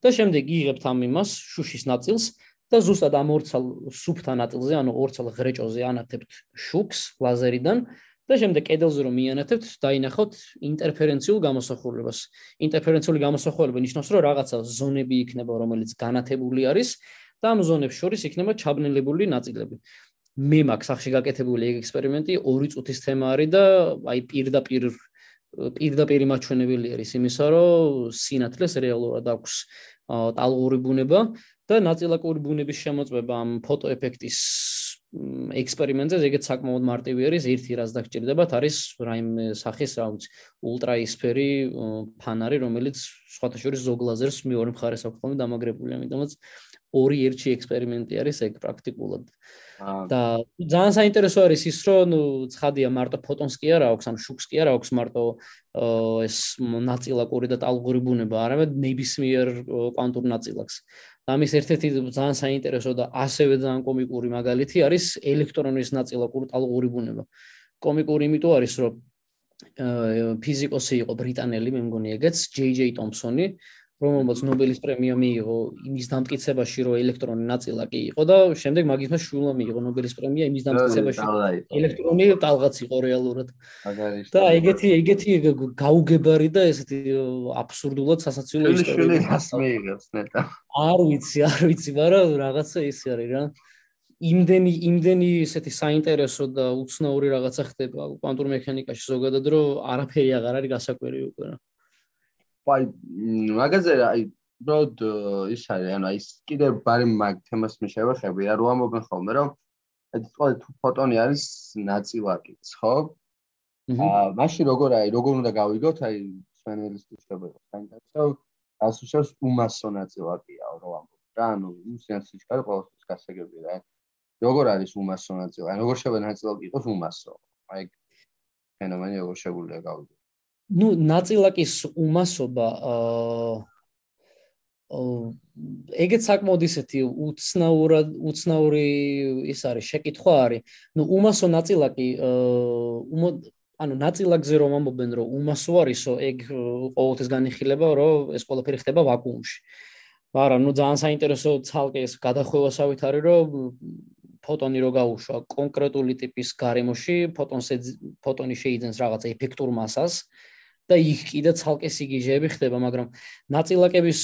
და შემდეგ იღებთ ამ იმას შუშის ნაწილს და ზუსტად ამ ორცალ სუფთა ნაწილზე, ანუ ორცალ ღრეჭოზე ანათებთ შუქს ლაზერიდან და შემდეგ კედელზე რომ მიანათებთ, დაინახოთ ინტერფერენციულ გამოსახულებას. ინტერფერენციული გამოსახულება ნიშნავს, რომ რაღაცა ზონები იქნება, რომელიც განათებული არის და ამ ზონებს შორის იქნება ჩაბნელებული ნაწილები. მე მაქვს სახში გაკეთებული ეგ ექსპერიმენტი, ორი წუთის თემა არის და აი პირდაპირ პირდაპირ მაჩვენებელი არის იმისა, რომ სინათლეს რეალურად აქვს ტალღური ბუნება და ნაწილაკური ბუნების შემოწმება ამ ფოტოეფექტის ექსპერიმენტზე ეგეც საკმაოდ მარტივი არის ერთი რაც დაგჭირდებათ არის რაიმე სახის რა ვიცი ультраისფერი ფანარი რომელიც სხვათაშორის ზოგ ლაზერს მეორე მხარეს აქვს ხოლმე დამაგრებული ამიტომაც ორი ერთში ექსპერიმენტი არის ეგ პრაქტიკულად. და ძალიან საინტერესო არის ის, რომ ნუ ცხადია მარტო ფოტონს კი არ აქვს, ამ შუქს კი არ აქვს მარტო ეს ნაწილაკური და ტალღური ბუნება, არამედ ნებისმიერ კვანტურ ნაწილაკს. ამის ერთ-ერთი ძალიან საინტერესო და ასევე ძალიან კომიკური მაგალითი არის ელექტრონის ნაწილაკური ტალღური ბუნება. კომიკური იმიტომ არის, რომ ფიზიკოსი იყო ბრიტანელი, მე მგონი ეგეც, ჯეი-ჯეი ტომპსონი, რომელმაც ნობელის პრემია მიიღო იმის დამტკიცებაში, რომ ელექტრონი ნაწილაკი იყო და შემდეგ მაგის მას შვილმა მიიღო ნობელის პრემია იმის დამტკიცებაში, ელექტრონი ტალღაც იყო რეალურად. და ეგეთი ეგეთი გაუგებარი და ესეთი აბსურდულად სასაცილო ისტორია. შვილს მიიღებს ნეტა. არ ვიცი, არ ვიცი, მაგრამ რაღაცა ის არის რა. იმდენი იმდენი ესეთი საინტერესო და უცნაური რაღაცა ხდება კვანტურ მექანიკაში ზოგადად რომ არაფერი აღარ არის გასაკვირი უკვე რა. აი მაგაზე აი უბრალოდ ის არის ანუ აი კიდე ბარი მაგ თემას მე შევეხები რა რო ამობენ ხოლმე რომ აი თქვა თუ ფოტონი არის ნაწილაკიც ხო? აა მაშინ როგორ აი როგორ უნდა გავიგოთ აი სვენელის თვითშობა საინტერესო ასუშავს უმასო ნაწილაკია რო ამბობ რა ანუ ის სენსიჩკარი ყოველთვის გასაგებია რა როგორ არის უმასო ნაწილი? აი როგორ შეიძლება ნაწილაკი იყოს უმასო? აი ფენომენი როგორ შეგვიძლია გავიგოთ? ну ნაწილაკის უმასობა აა ეგეც საკმაოდ ისეთი უცნაურად უცნაური ის არის შეკითხვა არის. ну უმასო ნაწილაკი აა ანუ ნაწილაკზე რომ ამბობენ რომ უმასო არისო ეგ ყოველთვის განიხილება რომ ეს ყველაფერი ხდება ვაკუუმში. მაგრამ ну ძალიან საინტერესო ცალკე ეს გადახვევასავით არის რომ ფოტონი რო გაუშვა კონკრეტული ტიპის გარემოში, ფოტონს ფოტონი შეიძენს რაღაც ეფექტურ მასას და იქ კიდე ცალკე სიგიჟეები ხდება, მაგრამ ნაწილაკების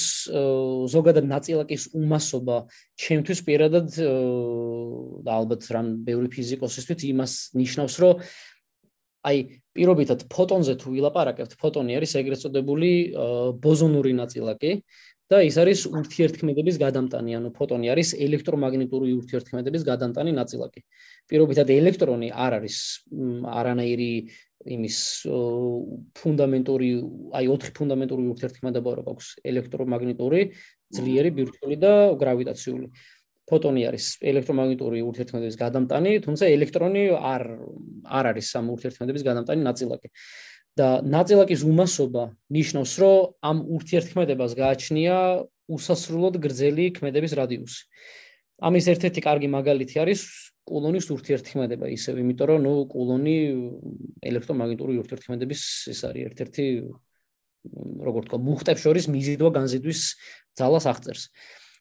ზოგადად ნაწილაკის უმასობა ჩემთვის პირადად და ალბათ რამ ბევრი ფიზიკოსისთვის იმას ნიშნავს, რომ აი პირობითად ფოტონზე თუ ვილაპარაკებთ, ფოტონი არის ეგრეთ წოდებული ბოზონური ნაწილაკი, და ის არის ურთიერთქმედების გადამტანი, ანუ ფოტონი არის ელექტრომაგნიტური ურთიერთქმედების გადამტანი ნაწილაკი. პირობითად ელექტრონი არ არის არანაირი იმის ფუნდამენტური, აი 4 ფუნდამენტური ურთიერთქმედება რო აქვს ელექტრომაგნიტური, ძლიერი, ბირთვული და გრავიტაციული. ფოტონი არის ელექტრომაგნიტური ურთიერთქმედების გადამტანი, თუმცა ელექტრონი არ არ არის ამ ურთიერთქმედების გადამტანი ნაწილაკი. და ნაწილაკის უმასობა ნიშნავს, რომ ამ ურთიერთქმედებას გააჩნია უსასრულოდ გრძელი ქმედების რადიუსი. ამის ერთ-ერთი კარგი მაგალითი არის კულონის ურთიერთქმედება, ისევ იმიტომ რომ ნუ კულონი ელექტრომაგნიტური ურთიერთქმედების ეს არის ერთ-ერთი როგორ თქვა, მუხტებს შორის მიზიდვა განზიდვის ძალას აღწერს.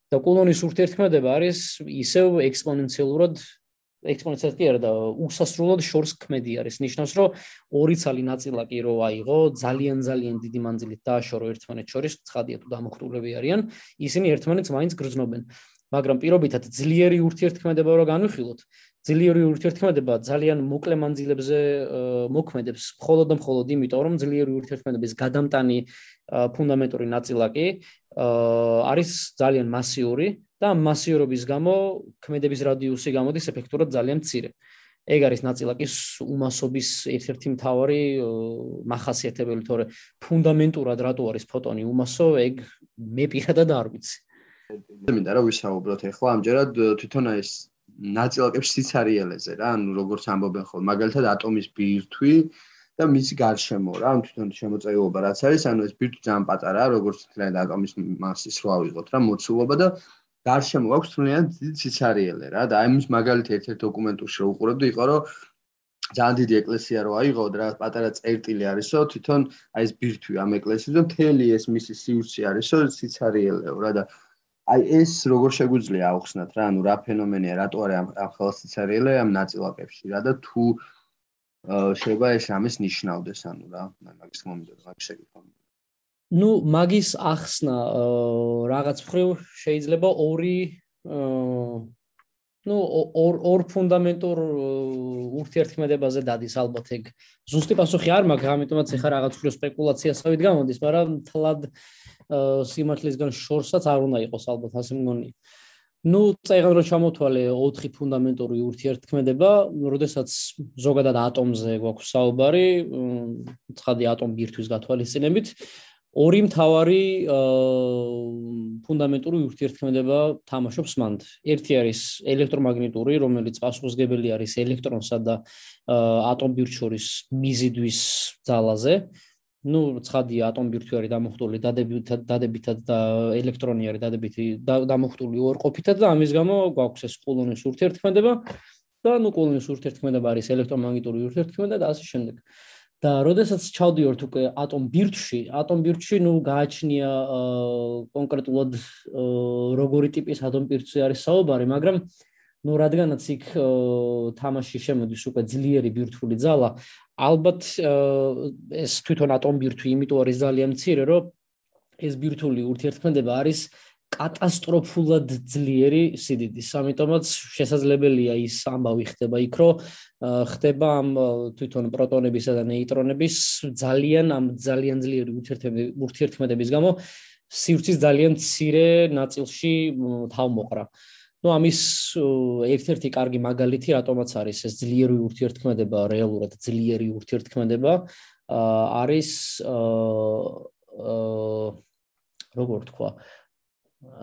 და კულონის ურთიერთქმედება არის ისევ ექსპონენციალურად ექსპონენციალურად კი არა და უსასრულოდ შორს ქმედი არის. ნიშნავს, რომ ორი ცალი ნაწილაკი რო აიღო, ძალიან ძალიან დიდი მანძილით დააშორო ერთმანეთს შორის, ცხადია თუ დამოხტულები არიან, ისინი ერთმანეთს მაინც გრძნობენ. მაგრამ პირობითად ძლიერი ურთიერთქმედება რო განვიხილოთ, ძლიერი ურთიერთქმედება ძალიან მოკლე მანძილებზე მოქმედებს, მხოლოდ და მხოლოდ იმიტომ, რომ ძლიერი ურთიერთქმედების გადამტანი ფუნდამენტური ნაწილაკი არის ძალიან მასიური და მასიურობის გამო ქმედების რადიუსი გამოდის ეფექტურად ძალიან მცირე. ეგ არის ნაწილაკის უმასობის ერთ-ერთი მთავარი მახასიათებელი, თორე ფუნდამენტურად რატო არის ფოტონი უმასო, ეგ მე პირადად არ ვიცი. მინდა რა ვისაუბროთ ახლა ამჯერად თვითონ ეს ნაწილაკების სიცარიელეზე რა, ანუ როგორც ამბობენ ხოლმე, მაგალითად ატომის ბირთვი და მისი გარშემო რა, ანუ თვითონ შემოწეულობა რაც არის, ანუ ეს ბირთვი ძალიან პატარაა, როგორც თქმა ატომის მასის რო ავიღოთ რა, მოცულობა და გარშემო აქვს თუნდაც დიდი სიცარიელე რა და აი მის მაგალითი ერთ-ერთ დოკუმენტურში რო უყურებდი იყო რომ ძალიან დიდი ეკლესია რო აიღო და რა პატარა წერტილი არისო თვითონ აი ეს ბირთვი ამ ეკლესიის და მთელი ეს მისი სივრცე არისო სიცარიელეო რა და აი ეს როგორ შეგვიძლია აუხსნათ რა? ანუ რა ფენომენია? რატო არის ამ ამ ხელს სიცარიელე ამ ნაწილაკებში რა და თუ შეიძლება ეს ამის ნიშნავდეს ანუ რა? მაგის მომენტზე რა შეგიძლია ну მაგის ახსნა რაღაც მხრივ შეიძლება ორი ну ორ ორ ფუნდამენტურ ურთიერთქმედებაზე დადის ალბათ ეგ ზუსტი პასუხი არ მაქვს ამიტომაც ეხა რაღაც მხრივ სპეკულაციასავით გამოდის მაგრამ თლად სიმართლისგან შორსაც არ უნდა იყოს ალბათ ასე მგონია ну წეგან რო ჩამოთვალე 4 ფუნდამენტური ურთიერთქმედება, როდესაც ზოგადად ატომზე გვაქვს საუბარი, ცხადი ატომ ბირთვის გათვალისწინებით, ორი მთავარი ფუნდამენტური ურთიერთქმედება თამაშობს მანდ. ერთი არის ელექტრომაგნიტური, რომელიც პასუხისგებელი არის ელექტრონსა და ატომბირჩორის მიზიდვის ძალაზე. ну, ცხადია, ატომბირთვი არის დამოხტული დადებითად დადებითად და ელექტრონი არის დადებითი დამოხტული ორყოფითად და ამის გამო გვაქვს ეს კულონის ურთიერთქმედება და ну, კულონის ურთიერთქმედება არის ელექტრომაგნიტური ურთიერთქმედება და ასე შემდეგ. და როდესაც ჩავდიორთ უკვე ატომ ბირთვში, ატომ ბირთვში ნუ გააჩნია კონკრეტულად როგორი ტიპის ატომ ბირთვი არის საუბარი, მაგრამ ნუ რადგანაც იქ თამაში შემოდის უკვე ძლიერი ბირთვული ძალა, ალბათ ეს თვითონ ატომ ბირთვი იმიტომ არის ძალიან მცირე, რომ ეს ბირთვული ურთიერთქმედება არის კატასტროფულად ძლიერი სიდიდის. ამიტომაც შესაძლებელია ის ამბავი ხდება იქ, რომ ხდება ამ თვითონ პროტონებისა და ნეიტრონების ძალიან ამ ძალიან ძლიერი ურთიერთქმედების გამო სივრცის ძალიან მცირე ნაწილში თავმოყრა. ну ამის ერთ-ერთი კარგი მაგალითი რატომაც არის ეს ძლიერი ურთიერთქმედება რეალურად ძლიერი ურთიერთქმედება არის აა როგორ თქვა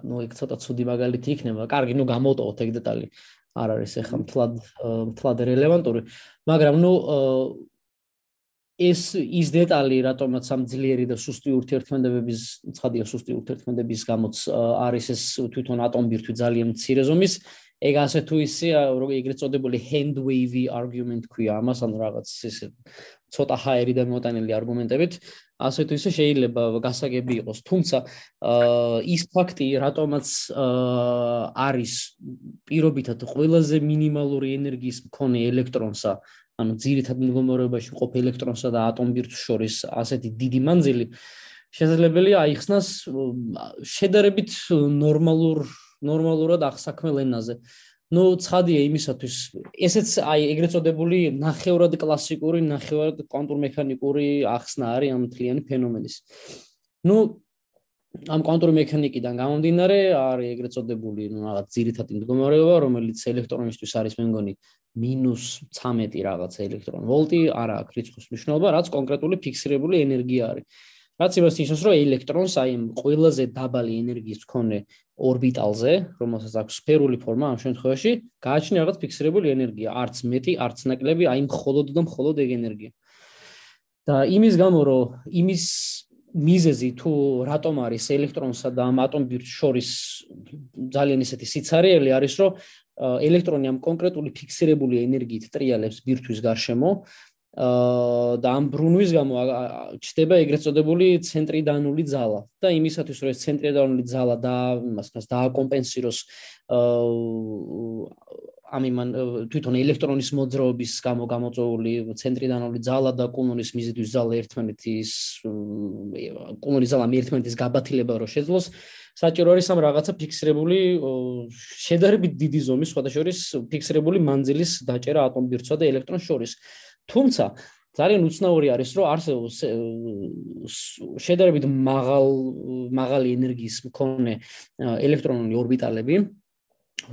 ну იქ ცოტა ცუდი მაგალითი იქნება. კარგი, ну გამოტოვოთ ეგ დეტალი. არ არის ახლა მთლად მთლად რელევანტური, მაგრამ ну ეს ის დეტალი, რატომაც ამ ძლიერი და სუსტი ურთიერთქმედებების, ცხადია სუსტი ურთიერთქმედების გამოც არის ეს თვითონ ატომბირთვი ძალიან მცირე ზომის, ეგ ასე თუ ისე ეგრეთ წოდებული hand wavy argument ქვია ამას ან რაღაც ისე ცოტა ჰაერიდან მოტანილი არგუმენტებით. ასე თუ ისე შეიძლება გასაგები იყოს. თუმცა ის ფაქტი რატომაც არის პირობითად ყველაზე მინიმალური ენერგიის მქონე ელექტრონსა ანუ ძირითად მდგომარეობაში ყოფ ელექტრონსა და ატომბირთვს შორის ასეთი დიდი მანძილი შესაძლებელია აიხსნას შედარებით ნორმალურ ნორმალურად ახსაქმელ ენაზე. ну ცხადია იმისათვის ესეც აი ეგრეთ წოდებული ნახევრად კლასიკური ნახევრად კვანტურმექანიკური ახსნა არის ამ მთლიანი ფენომენის. ну ამ კვანტური მექანიკიდან გამომდინარე არის ეგრეთ წოდებული ну რაღაც ძირითადი მდგომარეობა რომელიც ელექტრონისთვის არის მე მგონი -13 რაღაც ელექტრონ ვოლტი არა აქვს რიცხვის მნიშვნელობა რაც კონკრეტული ფიქსირებული ენერგია არის. რაც იმას ნიშნავს, რომ ელექტრონს აი ყველაზე დაბალი ენერგიის მქონე ორბიტალზე, რომელსაც აქვს სფერული ფორმა ამ შემთხვევაში, გააჩნია რაღაც ფიქსირებული ენერგია, არც მეტი, არც ნაკლები, აი მხოლოდ და მხოლოდ ეგ ენერგია. და იმის გამო, რომ იმის მიზეზი თუ რატომ არის ელექტრონსა და ამ ატომბირთს შორის ძალიან ისეთი სიცარიელი არის, რომ ელექტრონი ამ კონკრეტული ფიქსირებული ენერგიით ტრიალებს ბირთვის გარშემო და ამ ბრუნვის გამო ჩდება ეგრეთ წოდებული ცენტრიდანული ძალა. და იმისათვის რომ ეს ცენტრიდანული ძალა და იმასკას დააკომპენსიროს ამ იმან თვითონ ელექტრონის მოძრაობის გამო გამოწვეული ცენტრიდანული ძალა და კუნონის მიზიდვის ძალა ერთმანეთის კუნონის ძალა ერთმანეთის გაბათილება რო შეძლოს საჭირო არის ამ რაღაცა ფიქსირებული შედარებით დიდი ზომის სხვადასხვა შორის ფიქსირებული მანძილის დაჭერა ატომბირთსა და ელექტრონს შორის თუმცა ძალიან უცნაური არის რომ არსებობს შედარებით მაღალ მაღალი ენერგიის მქონე ელექტრონული ორბიტალები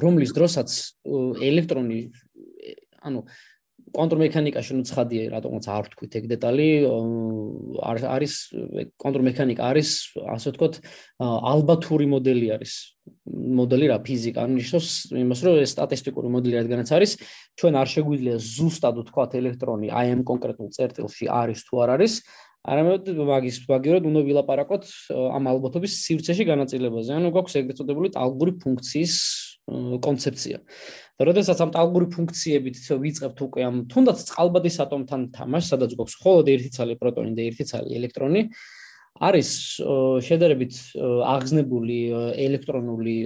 რომლის დროსაც ელექტრონი ანუ კონტრ მექანიკაში ნუ ცხადია რატომაც არ ვთქვით ეგ დეტალი არის კონტრ მექანიკა არის ასე ვთქვათ ალბათური მოდელი არის. მოდელი რა ფიზიკა ნიშნავს იმას რომ ეს სტატისტიკური მოდელი რადგანაც არის ჩვენ არ შეგვიძლია ზუსტად ვთქვათ ელექტრონი აი ამ კონკრეტულ წერტილში არის თუ არ არის არამედ მაგის მაგივრად უნდა ვილაპარაკოთ ამ ალბათობის სივრცეში განაწილებაზე. ანუ გვაქვს ეგრეთ წოდებული ტალღური ფუნქციის კონცეფცია და როდესაც ამ ტალღური ფუნქციებით ვიწყებთ უკვე ამ თუნდაც წყალბადის ატომთან თამაშს, სადაც გვაქვს მხოლოდ ერთი ცალი პროტონი და ერთი ცალი ელექტრონი, არის შედარებით აღგზნებული ელექტრონული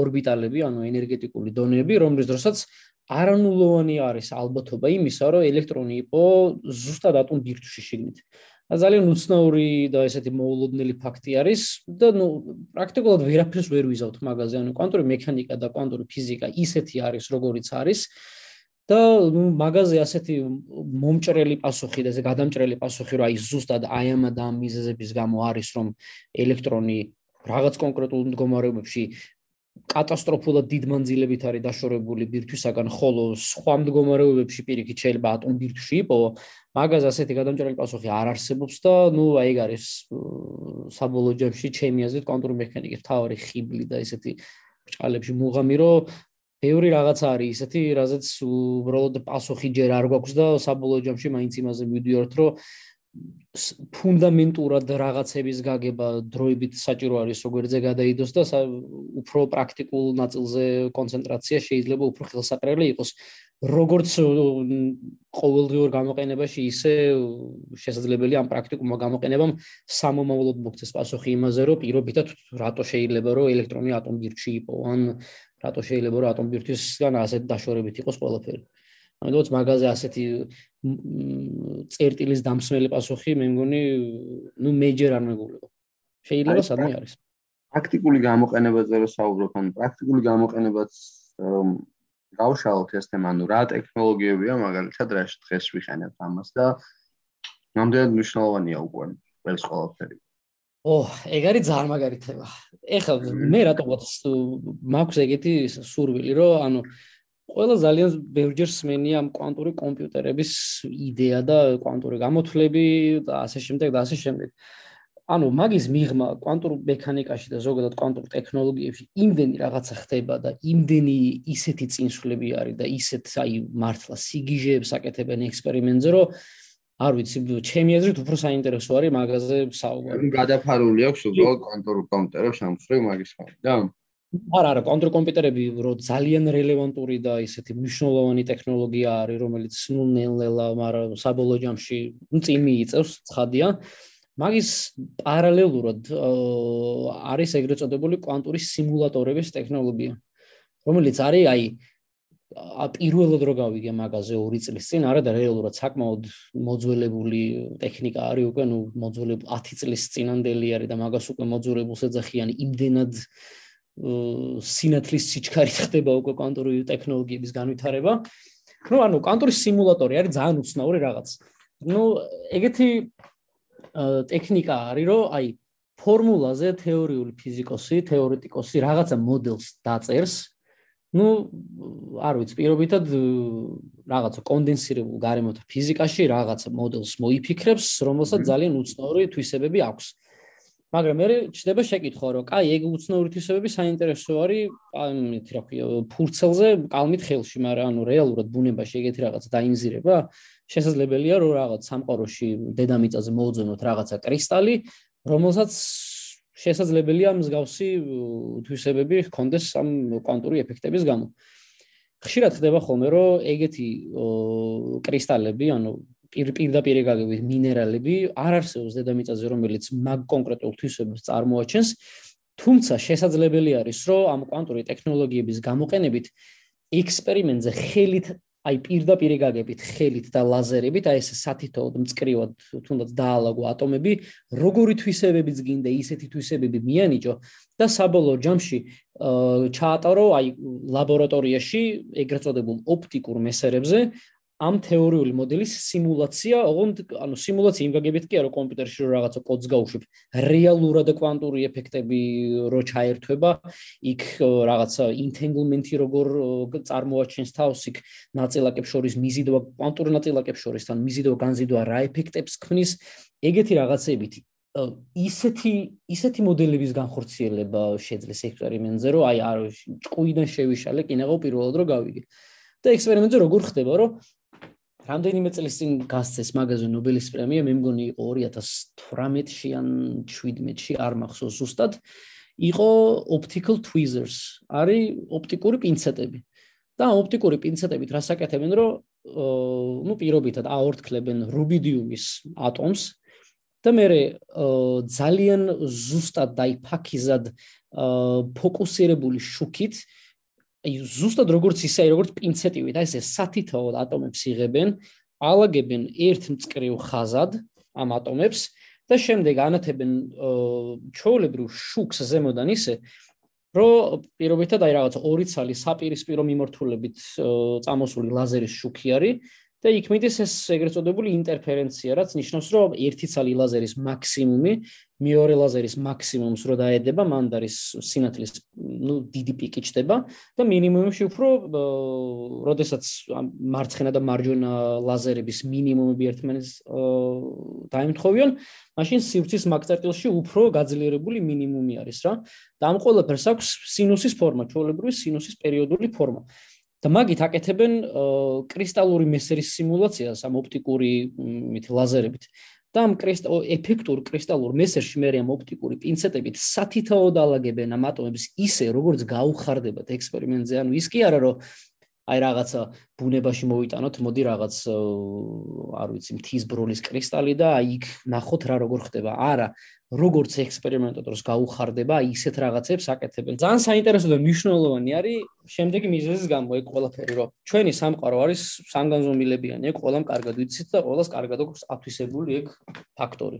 ორბიტალები, ანუ ენერგეტიკული დონეები, რომლის დროსაც არანულოვანი არის ალბათობა იმისა, რომ ელექტრონი იყო ზუსტად ატომ ბირთვში შიგნით. ძალიან უცნაური და ესეთი მოულოდნელი ფაქტი არის და ნუ პრაქტიკულად ვერაფერს ვერ ვიზავთ მაგაზე, ანუ კვანტური მექანიკა და კვანტური ფიზიკა ისეთი არის, როგორიც არის. და ნუ მაგაზე ასეთი მომჭრელი პასუხი და ეს გადამჭრელი პასუხი რა ის ზუსტად აი ამ და ამ მიზეზების გამო არის რომ ელექტრონი რაღაც კონკრეტულ მდგომარეობებში კატასტროფულად დიდ მანძილებით არის დაშორებული ბირთვისაგან, ხოლო სხვა მდგომარეობებში პირიქით შეიძლება ატომ ბირთვში იპოვო, მაგაზე ასეთი გადამჭრელი პასუხი არ არსებობს და ნუ აი ეგ არის საბოლოო ჯამში ჩემი აზრით კონტურ მექანიკის თავი ხიბლი და ესეთი ჭალებში მუღამი რომ ბევრი რაღაცა არის ისეთი, რაზეც უბრალოდ პასუხი ჯერ არ გვაქვს და საბოლოო ჯამში მაინც იმაზე მივიდიოთ, რომ ფუნდამენტურად რაღაცების გაგება დროებით საჭირო არის როგორზე გადაიდოს და უფრო პრაქტიკულ ნაწილზე კონცენტრაცია შეიძლება უფრო ხელსაყრელი იყოს. როგორც ყოველდღიურ გამოყენებაში ისე შესაძლებელია ამ პრაქტიკულმა გამოყენებამ სამომავლოდ მოქცეს პასუხი იმაზე რომ პირობითად რატო შეიძლება რომ ელექტრონი ატომბირთში იპოვო ან რატო შეიძლება რომ ატომბირთისგან ასეთ დაშორებით იყოს ყველაფერი ამიტომაც მაგაზე ასეთი წერტილის დამსმელი პასუხი მე მგონი ნუ მეჯერ არ მეგულება. შეიძლება სადმე არის. პრაქტიკული გამოყენებაზე რო საუბრობ, ან პრაქტიკული გამოყენებაც გავშალოთ ეს თემა, ანუ რა ტექნოლოგიებია მაგალითად რა დღეს ვიხენებთ ამას და ნამდვილად მნიშვნელოვანია უკვე ეს ყველაფერი. ო, ეგ არის ძალიან მაგარი თემა. ეხლა მე რატომაც მაქვს ეგეთი სურვილი, რომ ანუ ყველა ძალიან ბევრჯერ სმენია ამ კვანტური კომპიუტერების იდეა და კვანტური გამოთვლები და ასე შემდეგ და ასე შემდეგ. ანუ მაგის მიღმა კვანტურ მექანიკაში და ზოგადად კვანტურ ტექნოლოგიებში იმდენი რაღაცა ხდება და იმდენი ისეთი წინსვლები არის და ისეთ აი მართლა სიგიჟეებს აკეთებენ ექსპერიმენტზე, რომ არ ვიცი, ჩემი აზრით უფრო საინტერესო არის მაგაზე საუბარი. გადაფარული აქვს უბრალოდ კვანტურ კომპიუტერებს შემსწრე მაგის ხარ და არა არა კონტროლ კომპიუტერები რო ძალიან რელევანტური და ისეთი მნიშვნელოვანი ტექნოლოგია არის რომელიც ნუ ნელ-ნელა მაგრამ საბოლოო ჯამში წინ მიიწევს ცხადია. მაგის პარალელურად არის ეგრეთ წოდებული კვანტური სიმულატორების ტექნოლოგია რომელიც არის აი პირველად რო გავიგე მაგაზე 2 წლის წინ არა და რეალურად საკმაოდ მოძველებული ტექნიკა არის უკვე ნუ მოძველებული 10 წლის წინანდელი არის და მაგას უკვე მოძველებულს ეძახიან იმდენად სინათლის სიჩქარი ხდება უკვე კვანტური ტექნოლოგიების განვითარება. ну, ანუ კვანტური სიმულატორი არის ძალიან უცნაური რაღაც. ну, ეგეთი ტექნიკა არის, რომ აი ფორმულაზე თეორიული ფიზიკოსი, თეორეტიკოსი რაღაცა მოდელს დაწერს. ну, არ ვიცი, პირობითად რაღაცა კონდენსირებულ გარემოთა ფიზიკაში რაღაცა მოდელს მოიფიქრებს, რომელსაც ძალიან უცნაური თვისებები აქვს. მაგრამ მე ჩდება შეკითხვა რომ კაი ეგ უცნაური თვისებები საინტერესო არის ამით რა ქვია ფურცელზე კალმით ხელში მაგრამ ანუ რეალურად ბუნებაში ეგეთი რაღაც დაიმზირება შესაძლებელია რომ რაღაც სამყაროში დედამიწაზე მოუძონოთ რაღაცა კრისტალი რომელსაც შესაძლებელია მსგავსი თვისებები ჰქონდეს ამ კვანტური ეფექტების გამო. ხშირად ხდება ხოლმე რომ ეგეთი კრისტალები ანუ პირდაპირ გაგებით მინერალები არ არსებობს დედამიწაზე რომელიც მაგ კონკრეტულ თვისებებს წარმოაჩენს. თუმცა შესაძლებელი არის რომ ამ კვანტური ტექნოლოგიების გამოყენებით ექსპერიმენტზე ხელით აი პირდაპირ გაგებით ხელით და ლაზერებით აი ეს სათითოდ მწკრივად თუნდაც დაალაგო ატომები როგორი თვისებებიც გინდა ისეთი თვისებები მიანიჭო და საბოლოო ჯამში ჩაატარო აი ლაბორატორიაში ეგრეთ წოდებულ ოპტიკურ მესერებზე ამ თეორიული მოდელის სიმულაცია, ოღონდ ანუ სიმულაცია იმ გაგებით კი არა კომპიუტერში რომ რაღაცა კოდს გაუშვებ, რეალურად კვანტური ეფექტები რო ჩაერთვება, იქ რაღაცა ინტენგლმენტი როგორ წარმოაჩენს თავს, იქ ნაწილაკებს შორის მიზიდვა, კვანტური ნაწილაკებს შორის თან მიზიდვა განზიდვა რა ეფექტებს ქმნის, ეგეთი რაღაცებით ისეთი ისეთი მოდელების განხორციელება შეძლეს ექსპერიმენტზე, რომ აი არ ჭკუიდან შევიშალე, კინაღო პირველად რო გავიგე. და ექსპერიმენტზე როგორ ხდება, რომ რამდენიმე წლის წინ გასცეს მაგაზე ნობელის პრემია, მე მგონი იყო 2018-ში ან 17-ში, არ მახსოვს ზუსტად. იყო optical tweezers, არის ოპტიკური პინცეტები. და ოპტიკური პინცეტებით რასაკეთებენ, რომ ნუ პირობითად აორთქლებენ რუბიდიუმის ატომს და მე ძალიან ზუსტად და იფაქიზად ფოკუსირებული შუქით აი ზუსტად როგორც ისე აი როგორც პინცეტივით აი ესე სათითაოდ ატომებს იღებენ, ალაგებენ ერთ მწკრივ ხაზად ამ ატომებს და შემდეგ ანათებენ ჩაოლებრივ შუქს ზემოდან ისე რომ პირობითად აი რაღაც ორი ცალი საპირისპირო მიმართულებით წამოსული ლაზერის შუქი არის და იქ მიდის ეს ეგრეთ წოდებული ინტერფერენცია, რაც ნიშნავს, რომ ერთი ცალი ლაზერის მაქსიმუმი მეორე ლაზერის მაქსიმუმს რო დაედება, მანდ არის სინათლის, ну, დიდი პიკი ჩდება და მინიმუმში უფრო, როდესაც მარცხენა და მარჯვენა ლაზერების მინიმუმები ერთმანეთს დაემთხოვიან, მაშინ სივრცის მაგწერტილში უფრო გაძლიერებული მინიმუმი არის რა. და ამ ყველაფერს აქვს სინუსის ფორმა, ჩვეულებრივი სინუსის პერიოდული ფორმა. და მაგით აკეთებენ კრისტალური მესერის სიმულაციას ამ ოპტიკური მით ლაზერებით. და ამ კრისტალ ეფექტურ კრისტალურ მესერში მე ამ ოპტიკური პინცეტებით სათითაოდ ალაგებენ ამ ატომებს ისე როგორც გაუხარდებათ ექსპერიმენტზე ანუ ის კი არა რომ აი რაღაცა ბუნებაში მოვიტანოთ, მოდი რაღაც არ ვიცი, მთის ბროლის კრისტალი და აი იქ ნახოთ რა როგორ ხდება. არა, როგორც ექსპერიმენტატორს გაუხარდება, ისეთ რაღაცებს აკეთებენ. ძალიან საინტერესო და მნიშვნელოვანი არის შემდეგი მიზეზის გამო ეგ ყველაფერი, რომ ჩვენი სამყარო არის სამგანზომილებიანი, ეგ ყველამ კარგად ვიცით და ყველას კარგად აქვს ათვისებული ეგ ფაქტორი.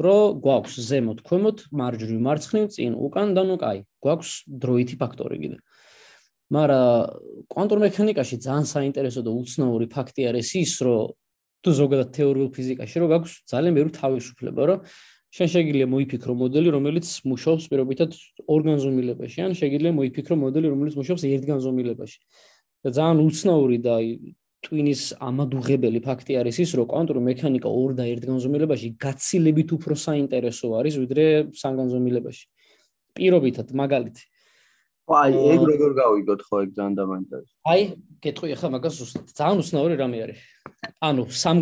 რო გვაქვს ზემოთ, ქვემოთ, მარჯვნივ, მარცხნივ, წინ, უკან და ნუ კაი, გვაქვს დროითი ფაქტორი კიდე. მაგრამ კვანტურ მექანიკაში ძალიან საინტერესო და უცნაური ფაქტი არის ის, რომ თუ ზოგადად თეორიულ ფიზიკაში რო გაქვს ძალიან მერო თავისუფლება, რომ შენ შეგიძლია მოიფიქრო მოდელი, რომელიც მუშაობს პირობითად ორგანზომილებაში, ან შეგიძლია მოიფიქრო მოდელი, რომელიც მუშაობს ერთგანზომილებაში. და ძალიან უცნაური და ტვინის ამადუღებელი ფაქტი არის ის, რომ კვანტური მექანიკა ორ და ერთგანზომილებაში გაცილებით უფრო საინტერესო არის, ვიდრე სამგანზომილებაში. პირობითად, მაგალითად, აი, ეგ როგორ გავიგოთ ხო ეგ ძალიან დამაინტერესებს. აი, გეტყვი ახლა მაგას ზუსტად. ძალიან უცნაური რამე არის. ანუ სამ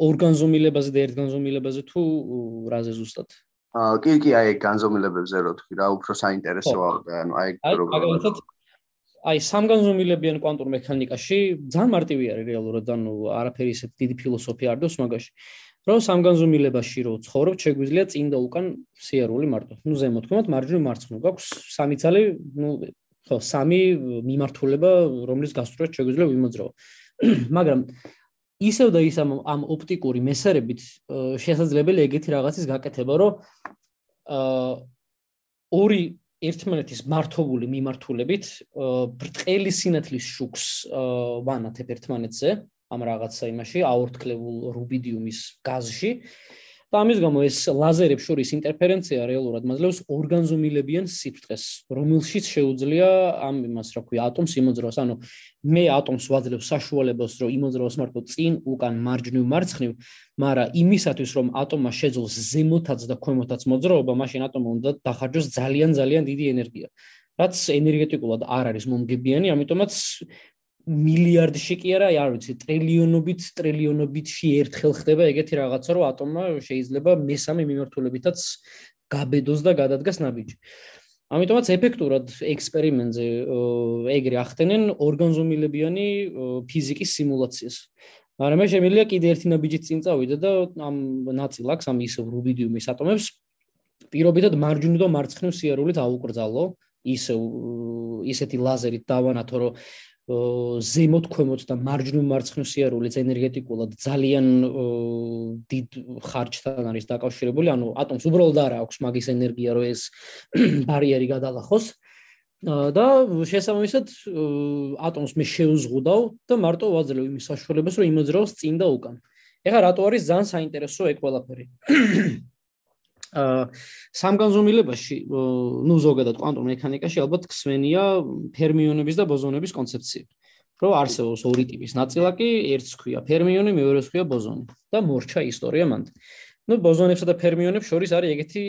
ორგანზომილებაზე და ერთგანზომილებაზე თუ რაზე ზუსტად? აა, კი, კი, აი, განზომილებებზე რო თქვი რა, უფრო საინტერესოა და ანუ აი როგორ მაგალითად აი, სამგანზომილებიან კვანტურ მექანიკაში ძალიან მარტივი არის რეალურად, ანუ არაფერი ისეთ დიდი ფილოსოფია არ დოს მაგაში. რომ სამგანზომილებაში რო ცხოვრობ, შეგვიძლია წინ და უკან სიარული მარტო. ნუ ზემოთ ქვემოთ მარჯვნივ მარცხნივ გაქვს სამი ძალე, ნუ ხო, სამი მიმართულება, რომლის გასწრებით შეგვიძლია ვიმოძრავო. მაგრამ ისევ და ის ამ ამ ოპტიკური მესერებით შესაძლებელი ეგეთი რაღაცის გაკეთება, რომ აა ორი ერთმანეთის მართობული მიმართულებით ბრტყელი სინათლის შუქს ვანათებ ერთმანეთზე ამ რაღაცა იმაში აორთქლებულ რუბიდიუმის გაზში. და ამის გამო ეს ლაზერებს შორის ინტერფერენცია რეალურად მაძლევს ორგანზომილებიან სიფრთხეს რომელშიც შეუძლია ამ იმას რა ქვია ატომს იმოძრავს ანუ მე ატომს ვაძლევ საშუალებას რომ იმოძრავს მარტო წინ უკან მარჯვნივ მარცხნივ მაგრამ იმისათვის რომ ატომმა შეძლოს ზემოთაც და ქვემოთაც მოძრაობა მაშინ ატომმა უნდა დახარჯოს ძალიან ძალიან დიდი ენერგია. რაც ენერგეტიკულად არ არის მომგებიანი ამიტომაც მილიარდში კი არა, არ ვიცი, ტრილიონობით, ტრილიონობითში ერთხელ ხდება ეგეთი რაღაცა, რომ ატომმა შეიძლება მესამე მიმართულებითაც გაბედოს და გადადგას ნაბიჯი. ამიტომაც ეფექტურად ექსპერიმენტზე ეგრე ახდენენ ორგანზომილებიანი ფიზიკის სიმულაციას. მაგრამ მე შემიძლია კიდე ერთი ნაბიჯი წინ წავიდე და ამ ნაწილაკს, ამ ისევ რუბიდიუმის ატომებს პირობითად მარჯვნივ და მარცხნივ სიარულით აუკრძალო. ისე ისეთი ლაზერით დავანათო რომ ზემოთ ქვემოთ და მარჯვნივ მარცხნივ სიარულიც ენერგეტიკულად ძალიან დიდ ხარჯთან არის დაკავშირებული, ანუ ატომს უბრალოდ არ აქვს მაგის ენერგია, რომ ეს ბარიერი გადალახოს. და შესაბამისად ატომს მე შეუზღუდავ და მარტო ვაძლევ იმის საშუალებას, რომ იმოძრაოს წინ და უკან. ეხლა რატო არის ძალიან საინტერესო ეგ ყველაფერი? სამგანზომილებაში, ну, ზოგადად კვანტურ მექანიკაში ალბათ ქსვენია ფერმიონების და ბოზონების კონცეფცია. რომ არსებობს ორი ტიპის ნაწილაკი, ერთს ქვია ფერმიონი, მეორეს ქვია ბოზონი და მორჩა ისტორია მანდ. ну, ბოზონებსა და ფერმიონებს შორის არის ეგეთი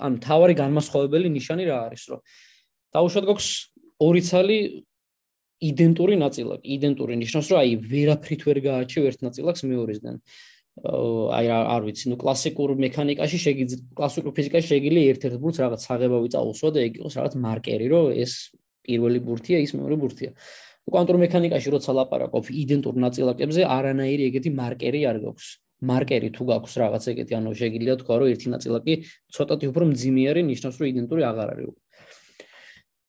ან თავარი განმასხვავებელი ნიშანი რა არის, რომ დაუშვათ გვაქვს ორი ცალი იდენტური ნაწილაკი. იდენტური ნიშნავს, რომ აი ვერაფრით ვერ გააჩევ ერთ ნაწილაკს მეორესგან. აი არ ვიცი, ნუ კლასიკურ მექანიკაში შეგიძლია კლასიკურ ფიზიკაში შეგიძლია ერთ-ერთ ბურთს რაღაც საღებავი წაუსვა და ეგ იყოს რაღაც მარკერი, რომ ეს პირველი ბურთია, ის მეორე ბურთია. კვანტურ მექანიკაში როცა ლაპარაკობ იდენტურ ნაწილაკებზე, არანაირი ეგეთი მარკერი არ გაქვს. მარკერი თუ გაქვს რაღაც ეგეთი, ანუ შეგიძლია თქვა, რომ ერთი ნაწილაკი ცოტათი უფრო მძიმე არის, ნიშნავს, რომ იდენტური აღარ არის.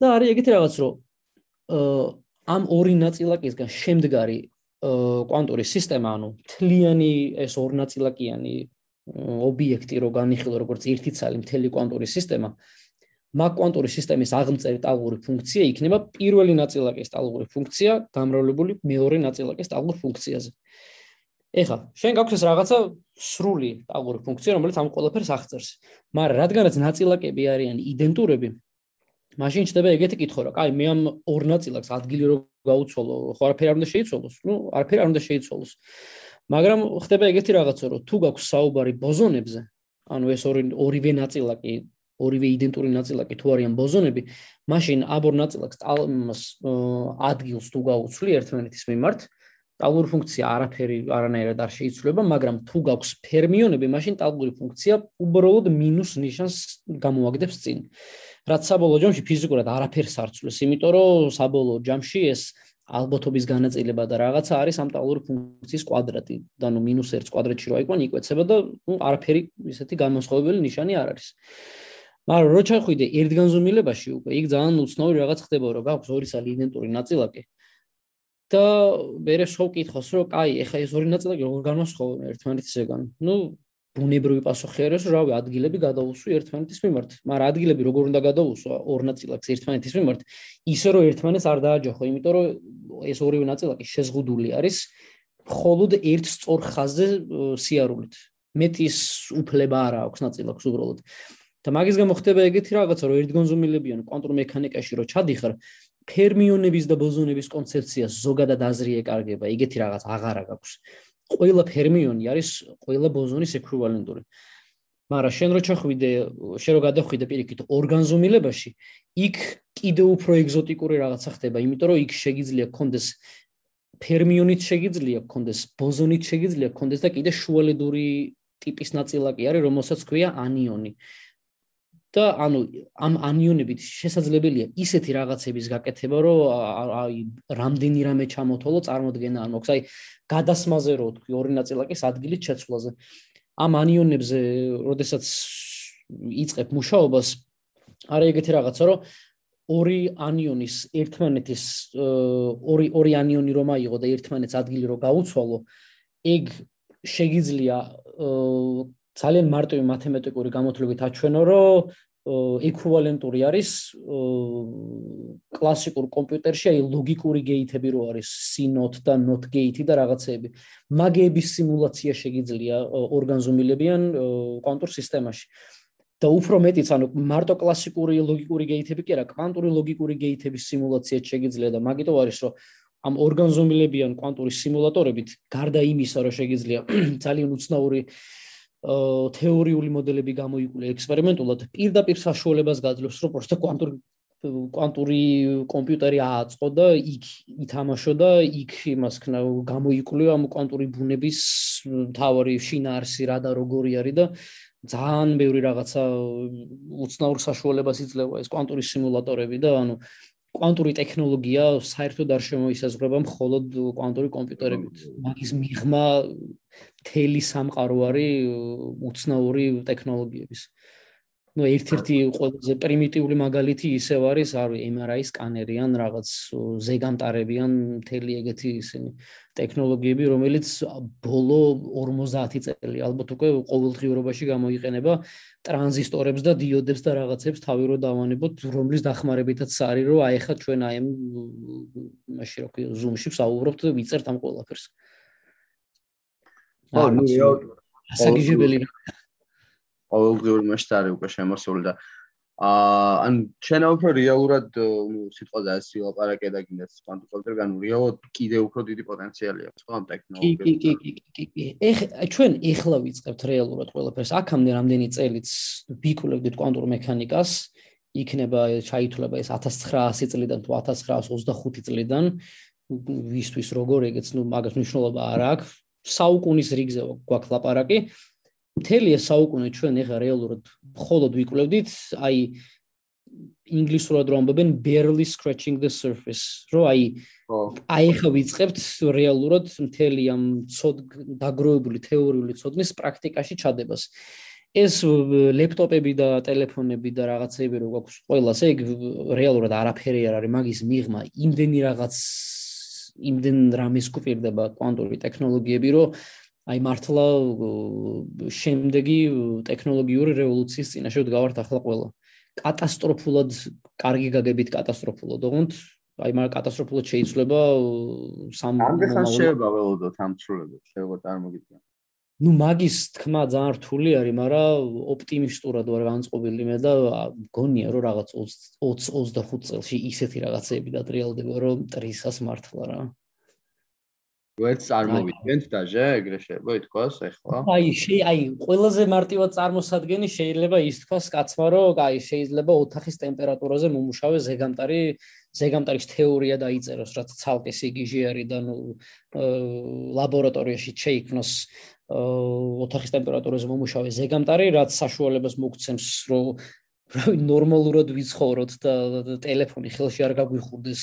და არის ეგეთი რაღაც, რომ ამ ორი ნაწილაკისგან შემდგარი კვანტური სისტემა, ანუ თლიანი ეს ორნაწილაკიანი ობიექტი რო განიხილო როგორც ერთი ცალი მთელი კვანტური სისტემა, მაგ კვანტური სისტემის აღმწერი ტალღური ფუნქცია იქნება პირველი ნაწილაკის ტალღური ფუნქცია გამრავლებული მეორე ნაწილაკის ტალღურ ფუნქციაზე. ეხლა, შენ გაქვს ეს რაღაცა სრული ტალღური ფუნქცია, რომელიც ამ ყველაფერს აღწერს. მაგრამ რადგანაც ნაწილაკები არიან იდენტურები, მაშინ ჩდება ეგეთი კითხვა, რა, კაი, მე ამ ორ ნაწილაკს ადგილი რო გაუცვალო, ხო არაფერი არ უნდა შეიცვალოს? ნუ, არაფერი არ უნდა შეიცვალოს. მაგრამ ხდება ეგეთი რაღაცა, რომ თუ გაქვს საუბარი ბოზონებზე, ანუ ეს ორი ორივე ნაწილაკი ორივე იდენტური ნაწილაკი თუ არიან ბოზონები, მაშინ აბორ ნაწილაკს ადგილს თუ გაუცვლი ერთმანეთის მიმართ, ტალღური ფუნქცია არაფერი არანაირად არ შეიცვლება, მაგრამ თუ გაქვს ფერმიონები, მაშინ ტალღური ფუნქცია უბრალოდ მინუს ნიშანს გამოაგდებს წინ. რაც საბოლოო ჯამში ფიზიკურად არაფერს არ ცვლის, იმიტომ რომ საბოლოო ჯამში ეს ალბათობის განაწილება და რაღაცა არის ამ ტალღური ფუნქციის კვადრატი. და ნუ -1 კვადრატში რო აიყვან, იკვეცება და ნუ არაფერი ისეთი განმასხვავებელი ნიშანი არ არის. მაგრამ რო ჩახვიდე ერთგანზომილებაში უკვე იქ ძალიან უცნაური რაღაც ხდება რომ გაქვს ორი სალი იდენტური ნაწილაკი და მერე შევ კითხოს რომ კაი ეხა ეს ორი ნაწილაკი როგორ განმასხვავებენ ერთმანეთისგან ნუ ბუნებრივი პასუხი არის რომ რავი ადგილები გადაუსვი ერთმანეთის მიმართ. მაგრამ ადგილები როგორ უნდა გადაუსვა? ორ ნაწილაკს ერთმანეთის მიმართ. ისე რომ ერთმანეთს არ დააჯახო იმიტომ რომ ეს ორივე ნაწილაკი შეზღუდული არის მხოლოდ ერთ სწორ ხაზზე სიარულით. მეტის უფლება არ აქვს ნაწილაკს უბრალოდ. და მაგის გამო ხდება ეგეთი რაღაცა, რომ ერთგონზომილებიან კვანტურ მექანიკაში რო ჩადიხარ, ფერმიონების და ბოზონების კონცეფცია ზოგადად აზრი ეკარგება, ეგეთი რაღაც აღარა გაქვს. ყველა ფერმიონი არის ყველა ბოზონის ეკვივალენტური. მაგრამ შენ რო ჩახვიდე, შენ რო გადახვიდე პირიქით ორგანზომილებაში, იქ კიდე უფრო ეგზოტიკური რაღაცა ხდება, იმიტომ რომ იქ შეიძლება კონდეს ფერმიონით შეიძლება კონდეს ბოზონით შეიძლება კონდეს და კიდე შუალედური ტიპის ნაწილაკი არის, რომელსაც ქვია ანიონი. და ანუ ამ ანიონებით შესაძლებელია ისეთი რაღაცების გაკეთება, რომ აი რამდენი რამე ჩამოთოლო წარმოქმნა არ მოხს. აი გადასმაზე რო თქვი ორი ნაწილაკის ადგილით შეცვლაზე. ამ ანიონებზე, როდესაც იწებ მუშაობას, არა ეგეთი რაღაცა, რომ ორი ანიონის ერთმანეთის ორი ორი ანიონი რომ აიღო და ერთმანეთს ადგილი რო გაუცვალო, ეგ შეიძლება ძალიან მარტივი მათემატიკური გამოთვლებით აჩვენო, რომ ეკვივალენტური არის კლასიკურ კომპიუტერში, აი ლოგიკური გეითები რო არის C-not და not gate და რაღაცეები. მაგების სიმულაცია შეიძლება ორგანზომილებიან კვანტურ სისტემაში. და უფრო მეტიც, ანუ მარტო კლასიკური ლოგიკური გეითები კი არა, კვანტური ლოგიკური გეითების სიმულაცია შეიძლება და მაგიტო არის, რომ ამ ორგანზომილებიან კვანტური სიმულატორებით გარდა იმისა, რომ შეიძლება ძალიან უცნაური თეორიული მოდელები გამოიკვლია ექსპერიმენტულად პირდაპირ საშუალებას გაძლევს რომ პროსტა კვანტური კვანტური კომპიუტერი ააწყო და იქ ითამაშო და იქ იმას ქნა გამოიკვლია ამ კვანტური ბუნების თავარი შინაარსი რა და როგორი არის და ძალიან ბევრი რაღაცა უცნაურ საშუალებას იძლევა ეს კვანტური სიმულატორები და ანუ კვანტური ტექნოლოგია საერთოდ არ შემოისაზღვრება მხოლოდ კვანტური კომპიუტერებით. მაგის მიღმა თელი სამყარო არის უცნაური ტექნოლოგიების. Ну ერთ-ერთი ყველაზე პრიმიტიული მაგალითი ისევ არის არ MRI სკანერი ან რაღაც ზეგამტარები ან მთელი ეგეთი ისინი ტექნოლოგიები რომელიც ბოლო 50 წელი ალბათ უკვე ყოველდღიურობაში გამოიყენება ტრანზისტორებს და დიოდებს და რაღაცებს თავი რო დავანებოთ რომლის დახმარებითაც არის რომ აი ხა ჩვენ აი მაშინ რო ზუმში ვსაუბრობთ და ვიწერთ ამ ყველაფერს. ხო ნუ ასაგიჟებელი ყოველდღიური მასშტაბი უკვე შემოსული და აა ან ჩვენ უფრო რეალურად ნუ სიტყვაზე ასე ლაპარაკე და გინდათ კვანტურ კომპიუტერგან რეალურად კიდე უფრო დიდი პოტენციალი აქვს ხო ამ ტექნოლოგიებს კი კი კი კი კი ეხ ჩვენ ეხლა ვიწყებთ რეალურად ყველაფერს. აქამდე რამდენი წელიც ვიკულებდით კვანტურ მექანიკას. იქნება ჩაითვლება ეს 1900 წლიდან თუ 1925 წლიდან. ვისთვის როგორ ეგეც ნუ მაგას მნიშვნელობა არ აქვს. საუკუნის რიგზე გვაქვს ლაპარაკი მთელი ეს საუკუნე ჩვენ ეხა რეალურად მხოლოდ ვიკვლევდით, აი ინგლისურად რომ ამბობენ barely scratching the surface, რომ აი აი ეხა ვიწყებთ რეალურად მთელი ამ ცოდ დაგროვებული თეორიული ცოდნის პრაქტიკაში ჩადებას. ეს ლეპტოპები და ტელეფონები და რაღაცეები რო გვაქვს ყველას, ეგ რეალურად არაფერი არ არის მაგის მიღმა, იმდენი რაღაც იმდენ რამის გვპირდება კვანტური ტექნოლოგიები, რომ აი მართლა შემდეგი ტექნოლოგიური რევოლუციის წინაშე ვდგავართ ახლა ყველა. კატასტროფულად კარგი გაგებით კატასტროფულად, ოღონდ აი მაგრამ კატასტროფულად შეიძლება სამ ამდენ შეიძლება ველოდოთ ამ ცრულებებს, შეიძლება წარმოგიდგენ. ну მაგის თქმა ძალიან რთული არის, მაგრამ ოპტიმისტურად ვარ განწყობილი მე და გონია რომ რაღაც 20 25 წელში ისეთი რაღაცები დატრიალდება რომ ტრისას მართლა რა. ვერც წარმოვიდგენთ დაჟე, ეგრე შეიძლება ითქვას ახლა. აი, შე აი, ყველაზე მარტივად წარმოსადგენი შეიძლება ის თქვას კაცმა, რომ აი, შეიძლება ოთახის ტემპერატურაზე მომუშავე ზეგამტარი, ზეგამტარის თეორია დაიწეროს, რაც ცალკე სიგიჟე არის და ნუ ლაბორატორიაში შეიქმნოს ოთახის ტემპერატურაზე მომუშავე ზეგამტარი, რაც საშუალებას მოგცემს, რომ რავი ნორმალურად ვიცხოვროთ და ტელეფონი ხელში არ გაგვიხურდეს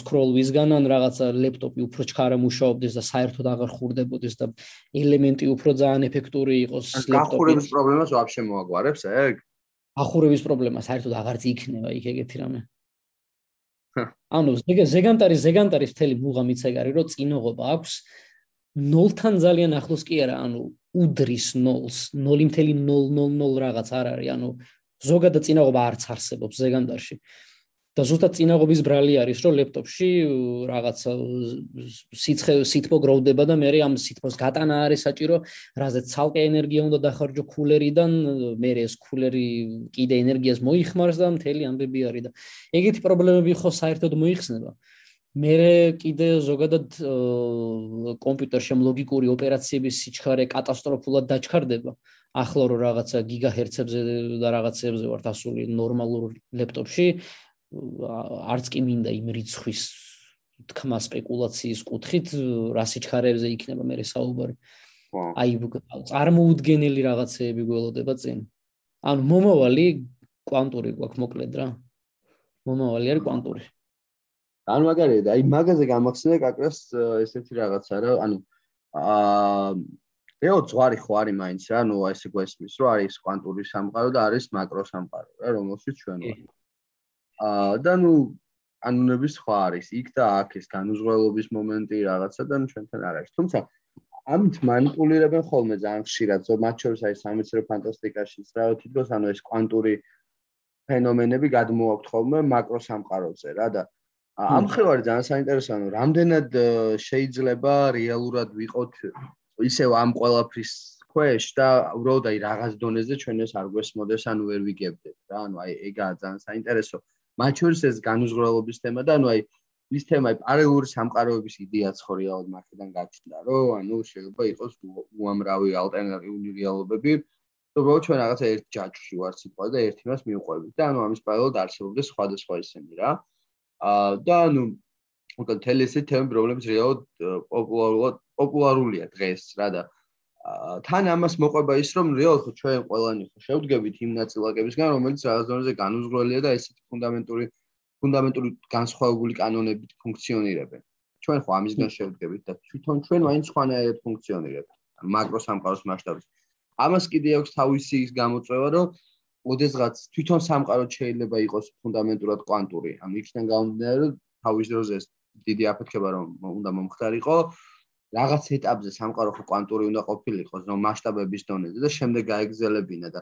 სკროლ ვიზგან ან რაღაცა ლეპტოპი უფრო ჩქარა მუშაობდეს და საერთოდ აღარ ხურდებოდეს და ელემენტი უფრო ძალიან ეფექტური იყოს ლეპტოპი. ახურების პრობლემას ვაფშე მოაგვარებს ეგ? ახურების პრობლემა საერთოდ აღარ იქნება იქ ეგეთი რამე. ანუ ზეგანტარი ზეგანტარის მთელი მუღამიც ეგ არის რომ წინოღობა აქვს ნოლთან ძალიან ახლოს კი არა ანუ უდრის ნოლს 0.000 რაღაც არ არის ანუ ზოგადად წინაღობა არც არსებობს ზეგანდარში. და ზუსტად წინაღობის ბრალი არის, რომ ლეპტოპში რაღაც სიცხე სითბო გროვდება და მე ამ სითბოს გატანა არის საჭირო, რაზეც ცალკე ენერგია უნდა დახარჯო კულერიდან, მე ეს კულერი კიდე ენერგიას მოიხმარს და მთელი ამბები არის და ეგეთი პრობლემები ხო საერთოდ მოიხსნება. მე კიდე ზოგადად კომპიუტერში ლოგიკური ოპერაციების სიჩქარე კატასტროფულად დაჩქარდება. ახლა რო რაღაცა გიგაჰერცებზე და რაღაცებზე ვართ ასული ნორმალურ ლეპტოპში არც კი მინდა იმ რიცხვის თქმა სპეკულაციის კუთხით რა სიჩქარეებზე იქნება მე საუბარი. აი წარმოუდგენელი რაღაცეები გველოდება წინ. ანუ მომავალი კვანტური გვაქვს მოკლედ რა. მომავალი არის კვანტური. ანუ მაგარია აი მაგაზე გამახსენე კაკრას ესეთი რაღაცა რა ანუ აა რეო ძვარი ხო არის მაინც რა, ნუ ესე გვესმის, რომ არის კვანტური სამყარო და არის მაკრო სამყარო რა, რომელშიც ჩვენ ვართ. აა და ნუ კანონები სხვა არის, იქ და აქ ეს განუზღელობის მომენტი რაღაცა და ჩვენთან არ არის. თუმცა ამით манипулиრებენ ხოლმე ძალიან ხშირად, ზო მათ შორის არის სამეცნიერო ფანტასტიკაშიც რა, თითქოს ანუ ეს კვანტური ფენომენები გადმოაქვთ ხოლმე макросამყაროზე რა და ამ ხრივ არის ძალიან საინტერესო, ანუ რამდენად შეიძლება რეალურად ვიყოთ ისევ ამ ყველაფრის ქვეშ და უბრალოდ აი რაღაც დონეზე ჩვენ ეს არ გვესმოდეს ანუ ვერ ვიგებდეთ რა. ანუ აი ეგაა ძალიან საინტერესო. მათ შორის ეს განუზღრელობის თემა და ანუ აი ის თემა პარალელური სამყაროების იდეაც ხო რეალურად მართლიდან გაჩნდა რომ ანუ შეიძლება იყოს უამრავი ალტერნატიული რეალობები. უბრალოდ ჩვენ რაღაცა ერთ ჯაჭვში ვართ სიტყვა და ერთ იმას მიუყვებით და ანუ ამის პარალელურად არსებობს სხვადასხვა ისინი რა. აა და ანუ უკან თელესი თემ პრობლემის რეალოდ პოპულარულად პოპულარულია დღეს რა და თან ამას მოყვება ის რომ რეალ ხო ჩვენ ყველანი ხო შევდგებით იმ ნაწილაკებისგან რომელიც რაღაც დონეზე განუზღრელია და ესეთი ფუნდამენტური ფუნდამენტური განსხვავებული კანონებით ფუნქციონირებენ. ჩვენ ხო ამისგან შევდგებით და თვითონ ჩვენ მაინც სხვანაირად ფუნქციონირებთ მაკრო სამყაროს მასშტაბით. ამას კიდე აქვს თავისი ის გამოწვევა რომ ოდესღაც თვითონ სამყარო შეიძლება იყოს ფუნდამენტურად კვანტური. ანუ იქიდან გამომდინარე რომ თავის დროზე დიდი აფეთქება რომ უნდა მომხდარიყო. რაღაც ეტაპზე სამყარო ხო კვანტური უნდა ყოფილიყო ზო მასშტაბების დონეზე და შემდეგ გაეგზელებინა და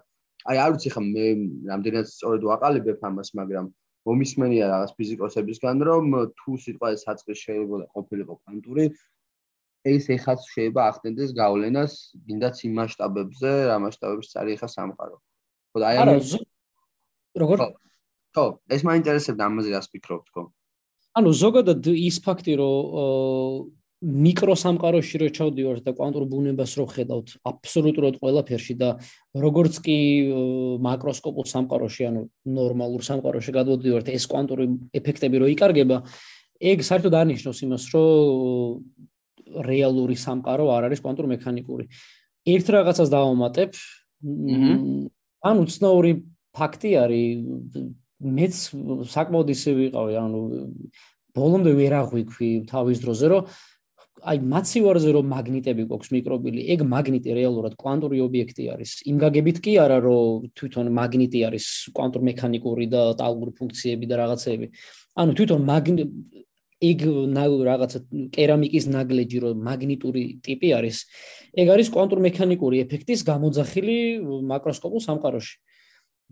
აი არ ვიცი ხა მე რამდენად სწორედ ვაყალიბებ ამას მაგრამ მომისმენია რაღაც ფიზიკოსებისგან რომ თუ სიტყვა საწყის შეიძლება ყოფილიყო კვანტური ეს ეხაც შეიძლება ახდენდეს გავლენას გინდაც იმ მასშტაბებზე რა მასშტაბების წარი ეხა სამყარო. ხო და აი ამ როგორ? ხო ეს მაინტერესებდა ამაზე რას ფიქრობთ ხო ანუ ზოგადად ის ფაქტი რომ მიკროსამყაროში რო ჩავდივართ და კვანტურ ბუნებას რო ხედავთ აბსოლუტურად ყველაფერში და როგორც კი მაკროსკოპულ სამყაროში ანუ ნორმალურ სამყაროში გადავდივართ ეს კვანტური ეფექტები რო იკარგება ეგ საერთოდ არნიშნავს იმას რომ რეალური სამყარო არ არის კვანტურ მექანიკური. ერთ რაღაცას დავამატებ ანუ ცნაური ფაქტი არის მეც საკმაოდ ისე ვიყავი ანუ ბოლომდე ვერ აღვიქვი თავის დროზე რომ აი მაცივარზე რომ მაგნიტები გვაქვს მიკრობილი, ეგ მაგნიტი რეალურად კვანტური ობიექტი არის. იმ გაგებით კი არა, რომ თვითონ მაგნიტი არის კვანტურ მექანიკური და ტალღური ფუნქციები და რაღაცეები. ანუ თვითონ მაგნიტი ეგ რაღაცა კერამიკის ნაგლეჯი რომ მაგნიტური ტიპი არის, ეგ არის კვანტურ მექანიკური ეფექტის გამოძახილი მაკროსკოპულ სამყაროში.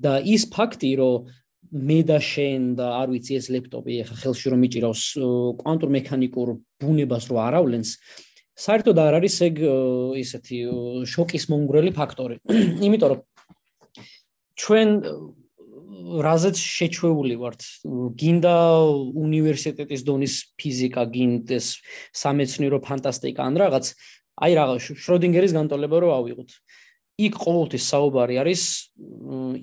და ის ფაქტი, რომ მე და შენ და არ ვიცი ეს ლეპტოპი ახლა ხელში რომ მიჭირავს კვანტურ მექანიკურ ბუნებას რო არავლენს, საერთოდ არ არის ეგ ისეთი შოკის მომგვრელი ფაქტორი. იმიტომ რომ ჩვენ რაზეც შეჩვეული ვართ, გინდა უნივერსიტეტის დონის ფიზიკა, გინდეს სამეცნიერო ფანტასტიკა ან რაღაც, აი რაღაც შროდინგერის განტოლება რო ავიღოთ. იქ ყოველთვის საუბარი არის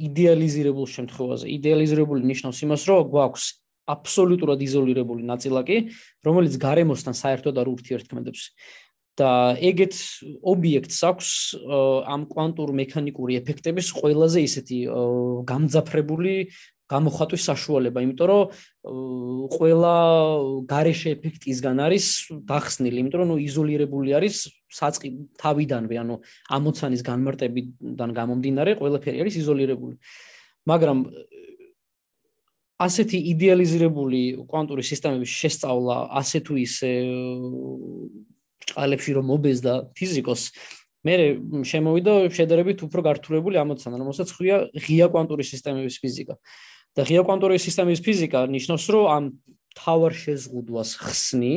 იდეალიზირებულ შემთხვევაზე. იდეალიზირებული ნიშნავს იმას, რომ გვაქვს აბსოლუტურად იზოლირებული ნაწილაკი, რომელიც გარემოსთან საერთოდ არ ურთიერთქმედებს. და ეგეთ ობიექტს აქვს ამ კვანტურ მექანიკური ეფექტების ყველაზე ისეთი გამძაფრებული გამოხატვის საშუალება, იმიტომ რომ ყველა გარეშე ეფექტისგან არის დახსნილი, იმიტომ რომ ნუ იზოლირებული არის საწყი თავიდანვე, ანუ ამოცანის განმარტებიდან გამომდინარე, ყველაფერი არის იზოლირებული. მაგრამ ასეთი იდეალიზირებული კვანტური სისტემების შესწავლა ასე თუ ისე ჭყალებში რომ მობეზდა ფიზიკოს მე შემოვიდა შედარებით უფრო გართულებული ამოცანა რომელსაც ხვია ღია კვანტური სისტემების ფიზიკა და ღია კვანტური სისტემების ფიზიკა ნიშნავს რომ ამ თავარ შეზღუდვას ხსნი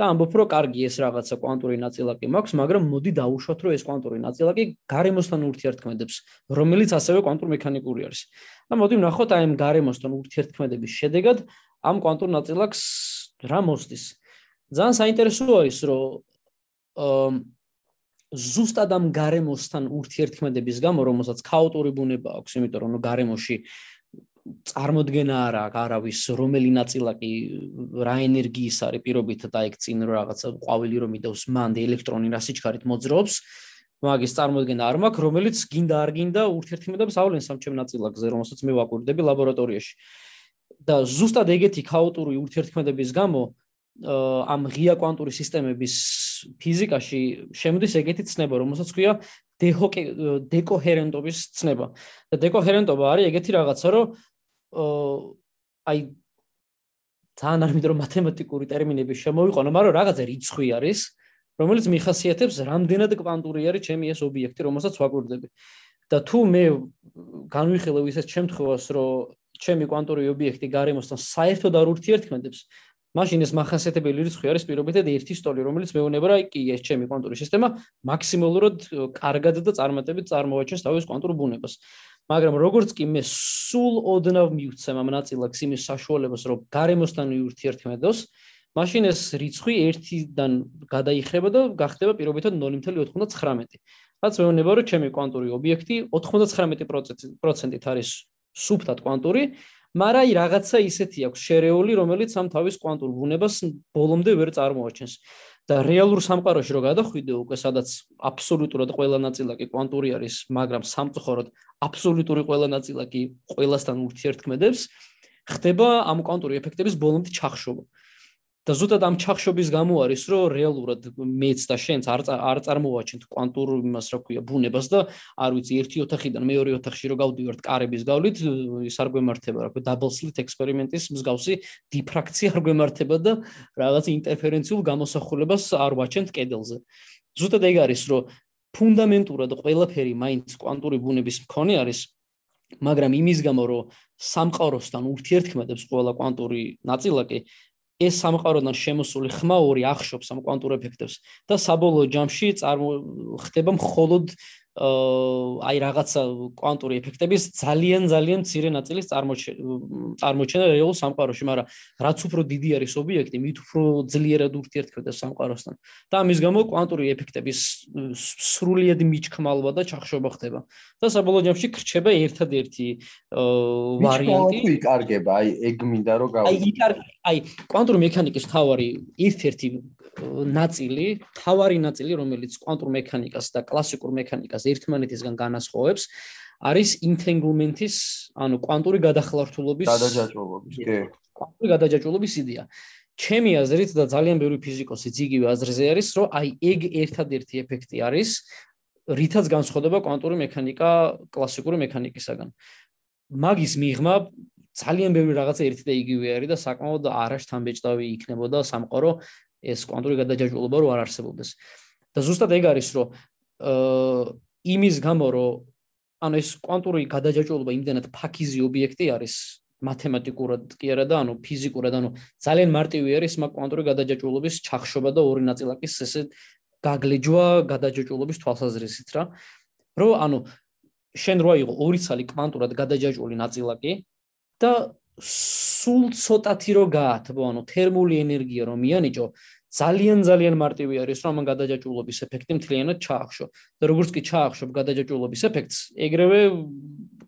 და ამბობ რომ კარგი ეს რაღაცა კვანტური ნაწილაკი მაქვს მაგრამ მოდი დაუშვათ რომ ეს კვანტური ნაწილაკი გარემოსთან ურთიერთქმედებს რომელიც ასევე კვანტურ მექანიკური არის. და მოდი ვნახოთ აი ამ გარემოსთან ურთიერთქმედების შედეგად ამ კვანტურ ნაწილაკს რა მოსდის. ძალიან საინტერესო არის რომ ზუსტად ამ გარემოსთან ურთიერთქმედების გამო, რომელსაც ქაოტური ბუნება აქვს, იმიტომ რომ გარემოში წარმოქმნა არ აქვს არავის რომელი ნაწილაკი რა ენერგიის არის პირობით და ეგ წინ რაღაცა ყვავილი რომ იდევს მანდ ელექტრონი რა სიჩქარით მოძრაობს მაგის წარმოქმნა არ მაქვს რომელიც გინდა არ გინდა ურთიერთქმედებს ავლენს ამ ჩემ ნაწილაკზე რომელსაც მე ვაკვირდები ლაბორატორიაში და ზუსტად ეგეთი ქაოტური ურთიერთქმედების გამო ამ ღია კვანტური სისტემების ფიზიკაში შემოდის ეგეთი ცნება, რომელსაც ქვია დეკოჰერენტობის ცნება. და დეკოჰერენტობა არის ეგეთი რაღაცა, რომ აი თან არ მინდა რომ მათემატიკური ტერმინები შემოვიყო, მაგრამ რაღაცა რიცხვი არის, რომელიც მიხასიათებს რამდენად კვანტური არის ჩემი ეს ობიექტი, რომელსაც ვაკვირდები. და თუ მე განვიხილებ ისეთ შემთხვევას, რომ ჩემი კვანტური ობიექტი გარემოსთან საერთოდ არ ურთიერთქმედებს, მაშინ ეს מחასიათებელი რიცხვი არის პირობითად ერთი სტოლი, რომელიც მეუბნება რა კი ეს ჩემი კვანტური სისტემა მაქსიმალურად კარგად და წარმატებით წარმოაჩენს თავის კვანტურ ბუნებას. მაგრამ როგორც კი მე სულ ოდნავ მივცემ ამ ნაწილაკს იმის საშუალებას, რომ გარემოსთან ურთიერთქმედოს, მაშინ ეს რიცხვი 1-დან გადაიხრება და გახდება პირობითად 0.99. რაც მეუბნება რომ ჩემი კვანტური ობიექტი 99%-ით არის სუფთად კვანტური მაგრამ აი რაღაცა ისეთი აქვს შერეული, რომელიც ამ თავის კვანტურ ბუნებას ბოლომდე ვერ წარმოაჩენს. და რეალურ სამყაროში რო გადახვიდე უკვე სადაც აბსოლუტურად ყველა ნაწილაკი კვანტური არის, მაგრამ სამწუხაროდ აბსოლუტური ყველა ნაწილაკი ყველასთან ურთიერთქმედებს, ხდება ამ კვანტური ეფექტების ბოლომდე ჩახშობა. და ზუსტად ამ ჩახშობის გამო არის რომ რეალურად მეც და შენც არ არ წარმოვაჩენთ კვანტურ იმას რა ქვია ბუნებას და არ ვიცი ერთი ოთახიდან მეორე ოთახში რო გავდივართ კარების გავლით ის არ გვემართება რა ქვია დაბლ სლით ექსპერიმენტის მსგავსი დიფრაქცია არ გვემართება და რაღაც ინტერფერენციულ გამოსახულებას არ ვაჩენთ კედელზე. ზუსტად ეგ არის რომ ფუნდამენტურად ყველაფერი მაინც კვანტური ბუნების მქონე არის მაგრამ იმის გამო რომ სამყაროსთან ურთიერთქმედებს ყველა კვანტური ნაწილაკი ეს სამყაროდან შემოსული ხმა ორი ახშობს ამ კვანტურ ეფექტებს და საბოლოო ჯამში ხდება მხოლოდ აი რაღაცა კვანტური ეფექტების ძალიან ძალიან მცირე ნაწილის წარმოჩენა რეალურ სამყაროში, მაგრამ რაც უფრო დიდი არის ობიექტი, მით უფრო ძლიერად ურთიერთქმედებს სამყაროსთან. და ამის გამო კვანტური ეფექტების სრულიად მიჩქმალვა და ჩახშობა ხდება. და საბოლოო ჯამში ხრჩება ერთადერთი ვარიანტი. მიჩქმალვა იკარგება, აი ეგ მინდა რომ გავიგე. აი იკარგება, აი კვანტური მექანიკის თავარი ერთ-ერთი ნაწილი, თავარი ნაწილი, რომელიც კვანტურ მექანიკას და კლასიკურ მექანიკას ერთმანეთისგან განასხვავებს, არის entanglement-ის, ანუ კვანტური გადახლართულობის გადაჯაჭვობის, კი. კვანტური გადაჯაჭვობის იდეა. ჩემი აზრით და ძალიან ბევრი ფიზიკოსი ძიგივე აზრზე არის, რომ აი ეგ ერთადერთი ეფექტი არის, რითაც განსხვავდება კვანტური მექანიკა კლასიკური მექანიკისაგან. მაგის მიღმა ძალიან ბევრი რაღაცა ერთი და იგივე არის და საკმაოდ არაშთანბეჭდავი იქნებოდა სამყარო ეს კვანტური გადაჯაჭვულობა რო არ არსებობდეს. და ზუსტად ეგ არის, რომ აა იმის გამო რომ ანუ ეს კვანტური გადაჯაჭვულობა იმდენად ფაქიზი ობიექტი არის მათემატიკურად კი არა და ანუ ფიზიკურად ანუ ძალიან მარტივი არის მაგ კვანტური გადაჯაჭვულობის ჩახშობა და ორი ნაწილაკის ესე გაგლეჯვა გადაჯაჭვულობის თვალსაზრისით რა. რომ ანუ შენ რო აიღო ორი ცალი კვანტურად გადაჯაჭვული ნაწილაკი და სულ ცოტათი რო გაათბო ანუ თერმული ენერგია რომ მიანიჭო ძალიან ძალიან მარტივი არის რომ ამ გადაჯაჭვულობის ეფექტი მთლიანად ჩაახშო. და როგორც კი ჩაახშობ გადაჯაჭვულობის ეფექტს ეგრევე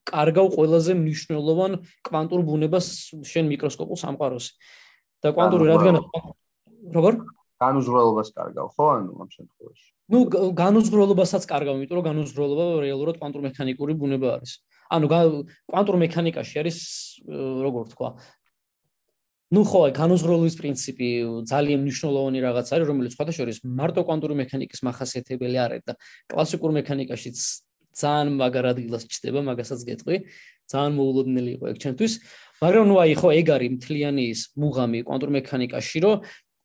კარგავ ყველაზე მნიშვნელოვან კვანტურ ბუნებას შენ მიკროსკოპულ სამყაროში და კვანტური რადგან როგორ? განუზღრელობას კარგავ ხო? ანუ ამ შემთხვევაში. ну განუზღრელობასაც კარგავ იმიტომ რომ განუზღრელობა რეალურად კვანტურ მექანიკური ბუნება არის. ანუ კვანტურ მექანიკაში არის როგორ თქვა ну ხო, განუზღრელობის პრინციპი ძალიან მნიშვნელოვანი რაღაც არის, რომელიც სხვადასხვა მარტო კვანტური მექანიკის მახასიათებელი არის და კლასიკურ მექანიკაშიც ძალიან მაგარ ადგილას ჩნდება, მაგასაც გეტყვი. ძალიან მოულოდნელი იყო ეგ ჩემთვის, მაგრამ ნუ აი ხო ეგ არის მთლიანი ის მუღამი კვანტურ მექანიკაში, რომ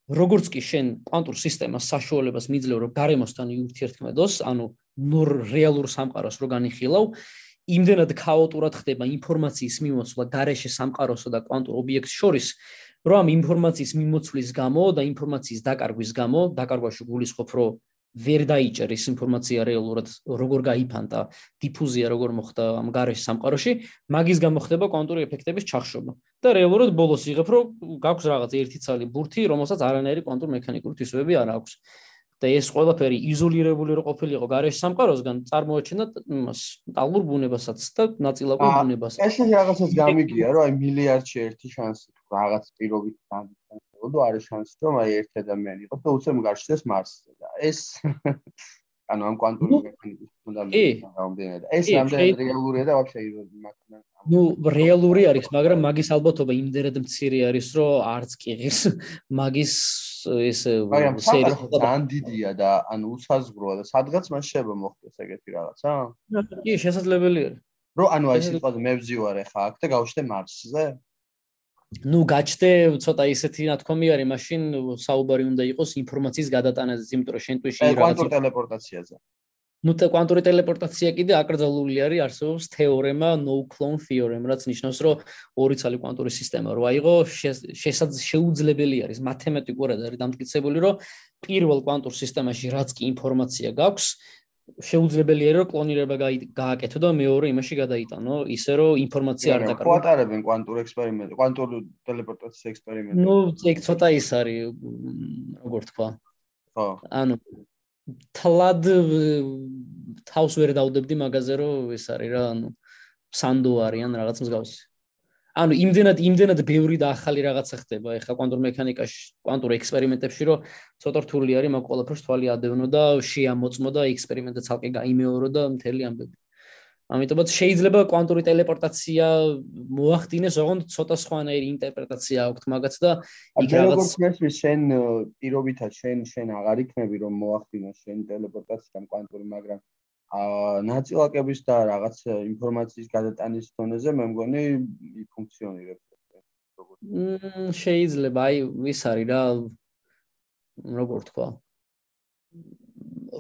როგორც კი შენ კვანტურ სისტემას საშუალებას მიძლევ, რომ გარემოსთან იურთიერთქმედოს, ანუ ნორ რეალურ სამყაროს რო განიხილავ, იმდენად ქაოტურად ხდება ინფორმაციის მიმოცვლა გარეშე სამყაროსა და კვანტურ ობიექტს შორის, რომ ამ ინფორმაციის მიმოცვლის გამო და ინფორმაციის დაკარგვის გამო, დაკარგვაში გულისხმობ, რომ ვერ დაიჭერ ის ინფორმაცია რეალურად როგორ გაიფანტა, დიფუზია როგორ მოხდა ამ გარეშე სამყაროში, მაგის გამო ხდება კვანტური ეფექტების ჩახშობა. და რეალურად ბოლოს იღებ, რომ გაქვს რაღაც ერთი ცალი ბურთი, რომელსაც არანაირი კვანტურ მექანიკური თვისებები არ აქვს. და ეს ყველაფერი იზოლირებული რო ყოფილიყო გარეშე სამყაროსგან წარმოაჩენდა იმას ტალურ ბუნებასაც და ნაწილაკურ ბუნებასაც. ეს რაღაცას გამიგია რომ აი მილიარდში ერთი შანსი რაღაც პირობით განიცდო და არის შანსი რომ აი ერთი ადამიანი იყოს და უცებ გარშეს მარსზე და ეს ანუ ამ კვანტური მექანიკის ფუნდამენტი რამდენად. ეს რამდენად რეალურია და ვაფშე მაგ ну რეალური არის მაგრამ მაგის ალბათობა იმდენად მცირე არის რომ არც კი ღირს მაგის ეს სერია ძალიან დიდია და ანუ უსაზღვროა და სადღაც მას შეიძლება მოხდეს ეგეთი რაღაცა კი შესაძლებელია რომ ანუ აი სიტყვაზე მე ვზივარ ახლა აქ და გავშდე მარსზე. ну გაჩდე ცოტა ისეთი ნათქვამი არის მაშინ საუბარი უნდა იყოს ინფორმაციის გადატანაზე იმიტომ რომ შენ რაღაცა კვანტურ ტელეპორტაციაზე ну та კვანტური ტელეპორტაცია კიდე აკრძალული არის არსებობს თეორემა no clone theorem რაც ნიშნავს რომ ორი ცალი კვანტური სისტემა რო აიღო შეუძლებელი არის მათემატიკურად არის დამტკიცებული რომ პირველ კვანტურ სისტემაში რაც კი ინფორმაცია გაქვს შეუძლებელია რომ კლონირება გააკეთო და მეორე იმაში გადაიტანო ისე რომ ინფორმაცია არ დაკარგო. ხო ატარებენ კვანტურ ექსპერიმენტს, კვანტურ ტელეპორტაციის ექსპერიმენტს. ну ეგ ცოტა ის არის როგორ თქვა. ხო. ანუ თლად თავს ვერ დავდებდი მაგაზე რომ ეს არის რა ანუ სანდო არიან რაღაც მსგავსი ანუ იმდენად იმდენად ბევრი და ახალი რაღაცა ხდება. ეხლა კვანტურ მექანიკაში კვანტურ ექსპერიმენტებში რომ ცოტა რთული არის მაგ ყველაფერს თვალი ადევნო და შეამოწმო და ექსპერიმენტი ცალკე გაიმეორო და მთელი ამბები ამიტომაც შეიძლება კვანტური ტელეპორტაცია მოახდინეს, ოღონდ ცოტა სხვანაირი ინტერპრეტაცია აქვს მაგაც და იქ რაღაც მესმის შენ პირობითად შენ შენ აღარ იქნები რომ მოახდინოს შენ ტელეპორტაცია კვანტური, მაგრამ აა ნაწილაკების და რაღაც ინფორმაციის გადატანის დონეზე მე მგონი ფუნქციონირებს. მმ შეიძლება, აი, ვის არის რა როგორ თქვა?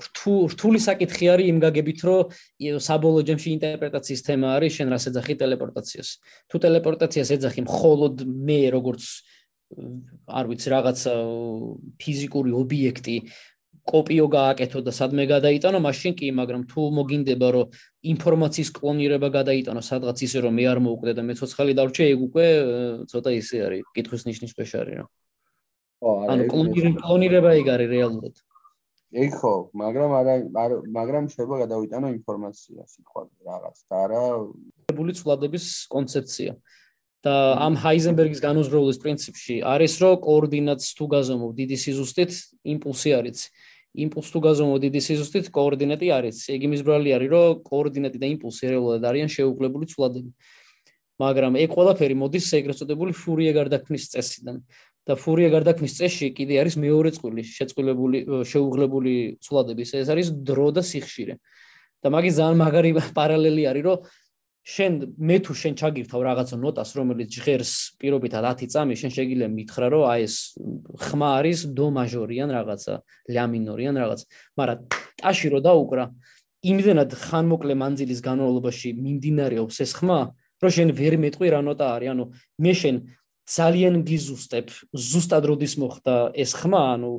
რთუ რთული საკითხი არის იმ გაგებით რომ საბოლოო ჯემში ინტერპრეტაციის თემა არის შენ რას ეძახი ტელეპორტაციას. თუ ტელეპორტაციას ეძახი მხოლოდ მე როგორც არ ვიცი რაღაც ფიზიკური ობიექტი კოპიო გააკეთო და სადმე გადაიტანო მაშინ კი მაგრამ თუ მოგინდება რომ ინფორმაციის კლონირება გადაიტანო სადღაც ისე რომ მე არ მოუკვდე და მე ცოცხალი დავრჩე ეგ უკვე ცოტა ისე არის კითხვის ნიშნის ქვეშ არის რა. ხო ანუ კლონირება ეგ არის რეალურად ეგ ხო, მაგრამ არა მაგრამ შეიძლება გადავიტანო ინფორმაცია სიტყვაზე რაღაც და არა ბული ცვლადების კონცეფცია. და ამ ჰაიზენბერგის განუზღრეულის პრინციპში არის რომ კოორდინატს თუ გაზომობ დიდი სიზუსტით იმპულსი არის. იმპულს თუ გაზომობ დიდი სიზუსტით კოორდინატი არის. ეგ იმის ბრალი არის რომ კოორდინატი და იმპულსი რეალურად არიან შეუკლებული ცვლადები. მაგრამ ეგ ყველაფერი მოდის ეგრეთ წოდებული ფურიე გარდაქმნის წესიდან. და ფურია გარდაქმნის წესში კიდე არის მეორე წყვილი შეწყვილებული შეუღლებული ცვლადების ეს არის დრო და სიხშირე. და მაგის ძალიან მაგარი პარალელი არის რომ შენ მე თუ შენ ჩაგირთავ რაღაცა ნოტას რომელიც ჟღერს პირობითად 10 წამი შენ შეგიძლია მითხრა რომ აი ეს ხმა არის დო მაჟორი ან რაღაცა ლა მინორი ან რაღაც მაგრამ ტაში რო დაუკრა იმდენად ხანმოკლე მანძილის განმავლობაში მიმდინარეობს ეს ხმა, რომ შენ ვერ მეტყვი რა ნოტა არის, ანუ მე შენ ძალიან გიზუსტებ ზუსტად როდის მოხდა ეს ხმა, ანუ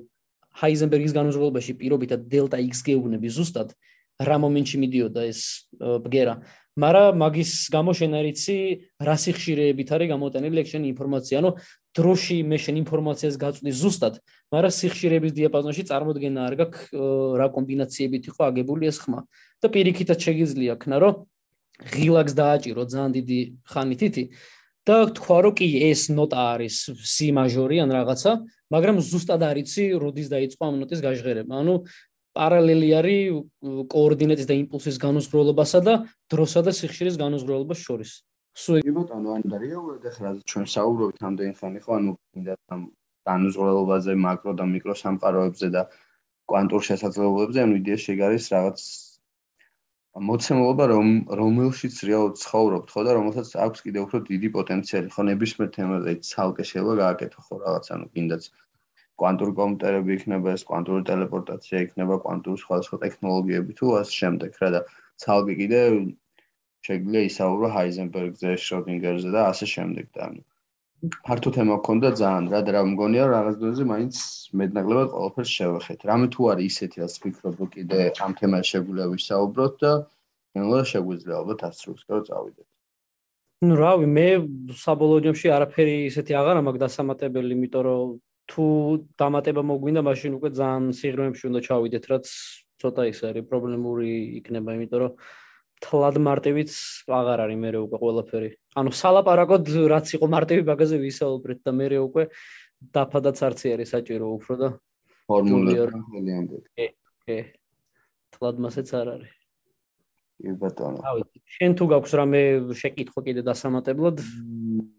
ჰაიზენბერგის განმავლობაში პირობითად დელტა x გეუბნები ზუსტად რა მომენტში მიდიოდა ეს ბგერა. მაგრამ მაგის გამო შენ არიცი რა სიხშირეებით არის გამოტანილი ეგ შენი ინფორმაცია, ანუ დროში მე შენ ინფორმაციას გაწვდი ზუსტად, მაგრამ სიხშირეების დიაპაზონში წარმოდგენა არ გაქვს რა კომბინაციებით იყო აგებული ეს ხმა. და პირიქითაც შეგიძლია ქნა, რომ ღილაკს დააჭირო ძალიან დიდი ხანითითი და თქვა რომ კი ეს ნოტა არის C მაჟორი ან რაღაცა, მაგრამ ზუსტად არიცი როდის დაიწყო ამ ნოტის გაჟღერება. ანუ პარალელი არის კოორდინატის და იმპულსის განუზღროლობასა და დროსა და სიხშირის განუზღროლობას შორის. სულ იგი ბოტანო ან დარიაულად ახლა ჩვენ საუბრობთ ამდენი ხანი ხო ანუ მინდა ამ განუზღროლობაზე მაკრო და მიკრო სამყაროებზე და კვანტურ შესაძლებლობებზე ანუ იდეა შეგარის რაღაც მოცემულობა რომ რომელშიც რეალურად ცხოვრობთ ხო და რომელსაც აქვს კიდევ უფრო დიდი პოტენციალი. ხო ნებისმიერ თემაზე ცალკე შეიძლება გააკეთო ხო რაღაც ანუ კიდაც კვანტური კომპიუტერები იქნება ეს კვანტური ტელეპორტაცია იქნება კვანტური სხვადასხვა ტექნოლოგიები თუ ასე შემდეგ რა და ცალკე კიდე შეგვიძლია ისაუბრო ჰაიზენბერგზე, შროდინგერზე და ასე შემდეგ და ანუ ფართო თემა გქონდა ძალიან რა და რა მგონია რაღაც დონეზე მაინც მეტნაკლებად ყველაფერს შევეხეთ. რამე თუ არის ისეთი რაც ვფიქრობ რომ კიდე ამ თემაზე შეგვიძლია ვისაუბროთ და ნელა შეგვიძლია ალბათ ასრულოს და წავიდეთ. ну რავი მე საბოლოო ჯამში არაფერი ისეთი აღარა მაქვს დასამატებელი იმიტომ რომ თუ დამატება მოგვინდა მაშინ უკვე ძალიან სიღრმეებში უნდა ჩავიდეთ რაც ცოტა ის არის პრობლემური იქნება იმიტომ რომ თლად მარტივიც აღარ არის მე უკვე ყველაფერი. ანუ სალაპარაკოდ რაც იყო მარტივი ბაგაზე ვისაუბრეთ და მე უკვე დაფადაც არცი არის საჭირო უფრო და ფორმულები დიდი. კი, კი. თლად მასეც არ არის. კი ბატონო. აი, შენ თუ გაქვს რამე შეკითხვა კიდე დასამატებლად?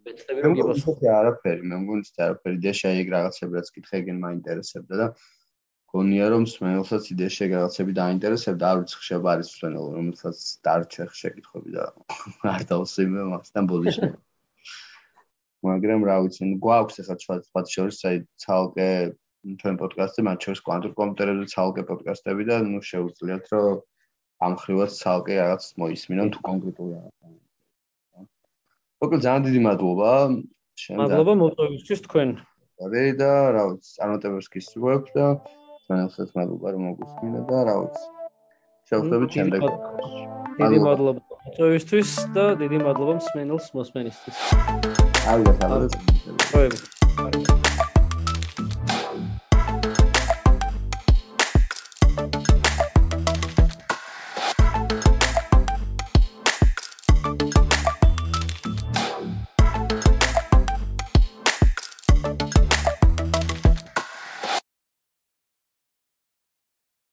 მეცდები რომ გიპასუხო. მე არაფერი, მე მგონი არაფერი და შეიძლება ეგ რაღაცები რაც კითხეგენ მაინტერესებდა და გონია რომ სმენელსაც იდეა შეგაღაცები დაინტერესებდა არ ვიცი ხშება არის სმენელ რომელსაც დარჩე შეკითხები და არ დავსიმე მასთან ბოდიში მაგრამ რა ვიცი გვაქვს ახლა სხვა სხვა შორის აი ცალკე ჩვენ პოდკასტზე მათ შორის კვანტურ კომპიუტერებზე ცალკე პოდკასტები და ნუ შეუძლიათ რომ ამ ხრივად ცალკე რაღაც მოისმინონ თუ კონკრეტული რაღაცა ოღონდ ძალიან დიდი მადლობა. მადლობა მოწვევისთვის თქვენ. და რა ვიცი წარმატებებს გისურვებ და მანახსოვს მადლობა რომ მოგუსმინე და რა ვიცი. შევხვდებით შემდეგ. დიდი მადლობა. მოწვევისთვის და დიდი მადლობა მსმენელს მოსმენისთვის. ალბათ ალბათ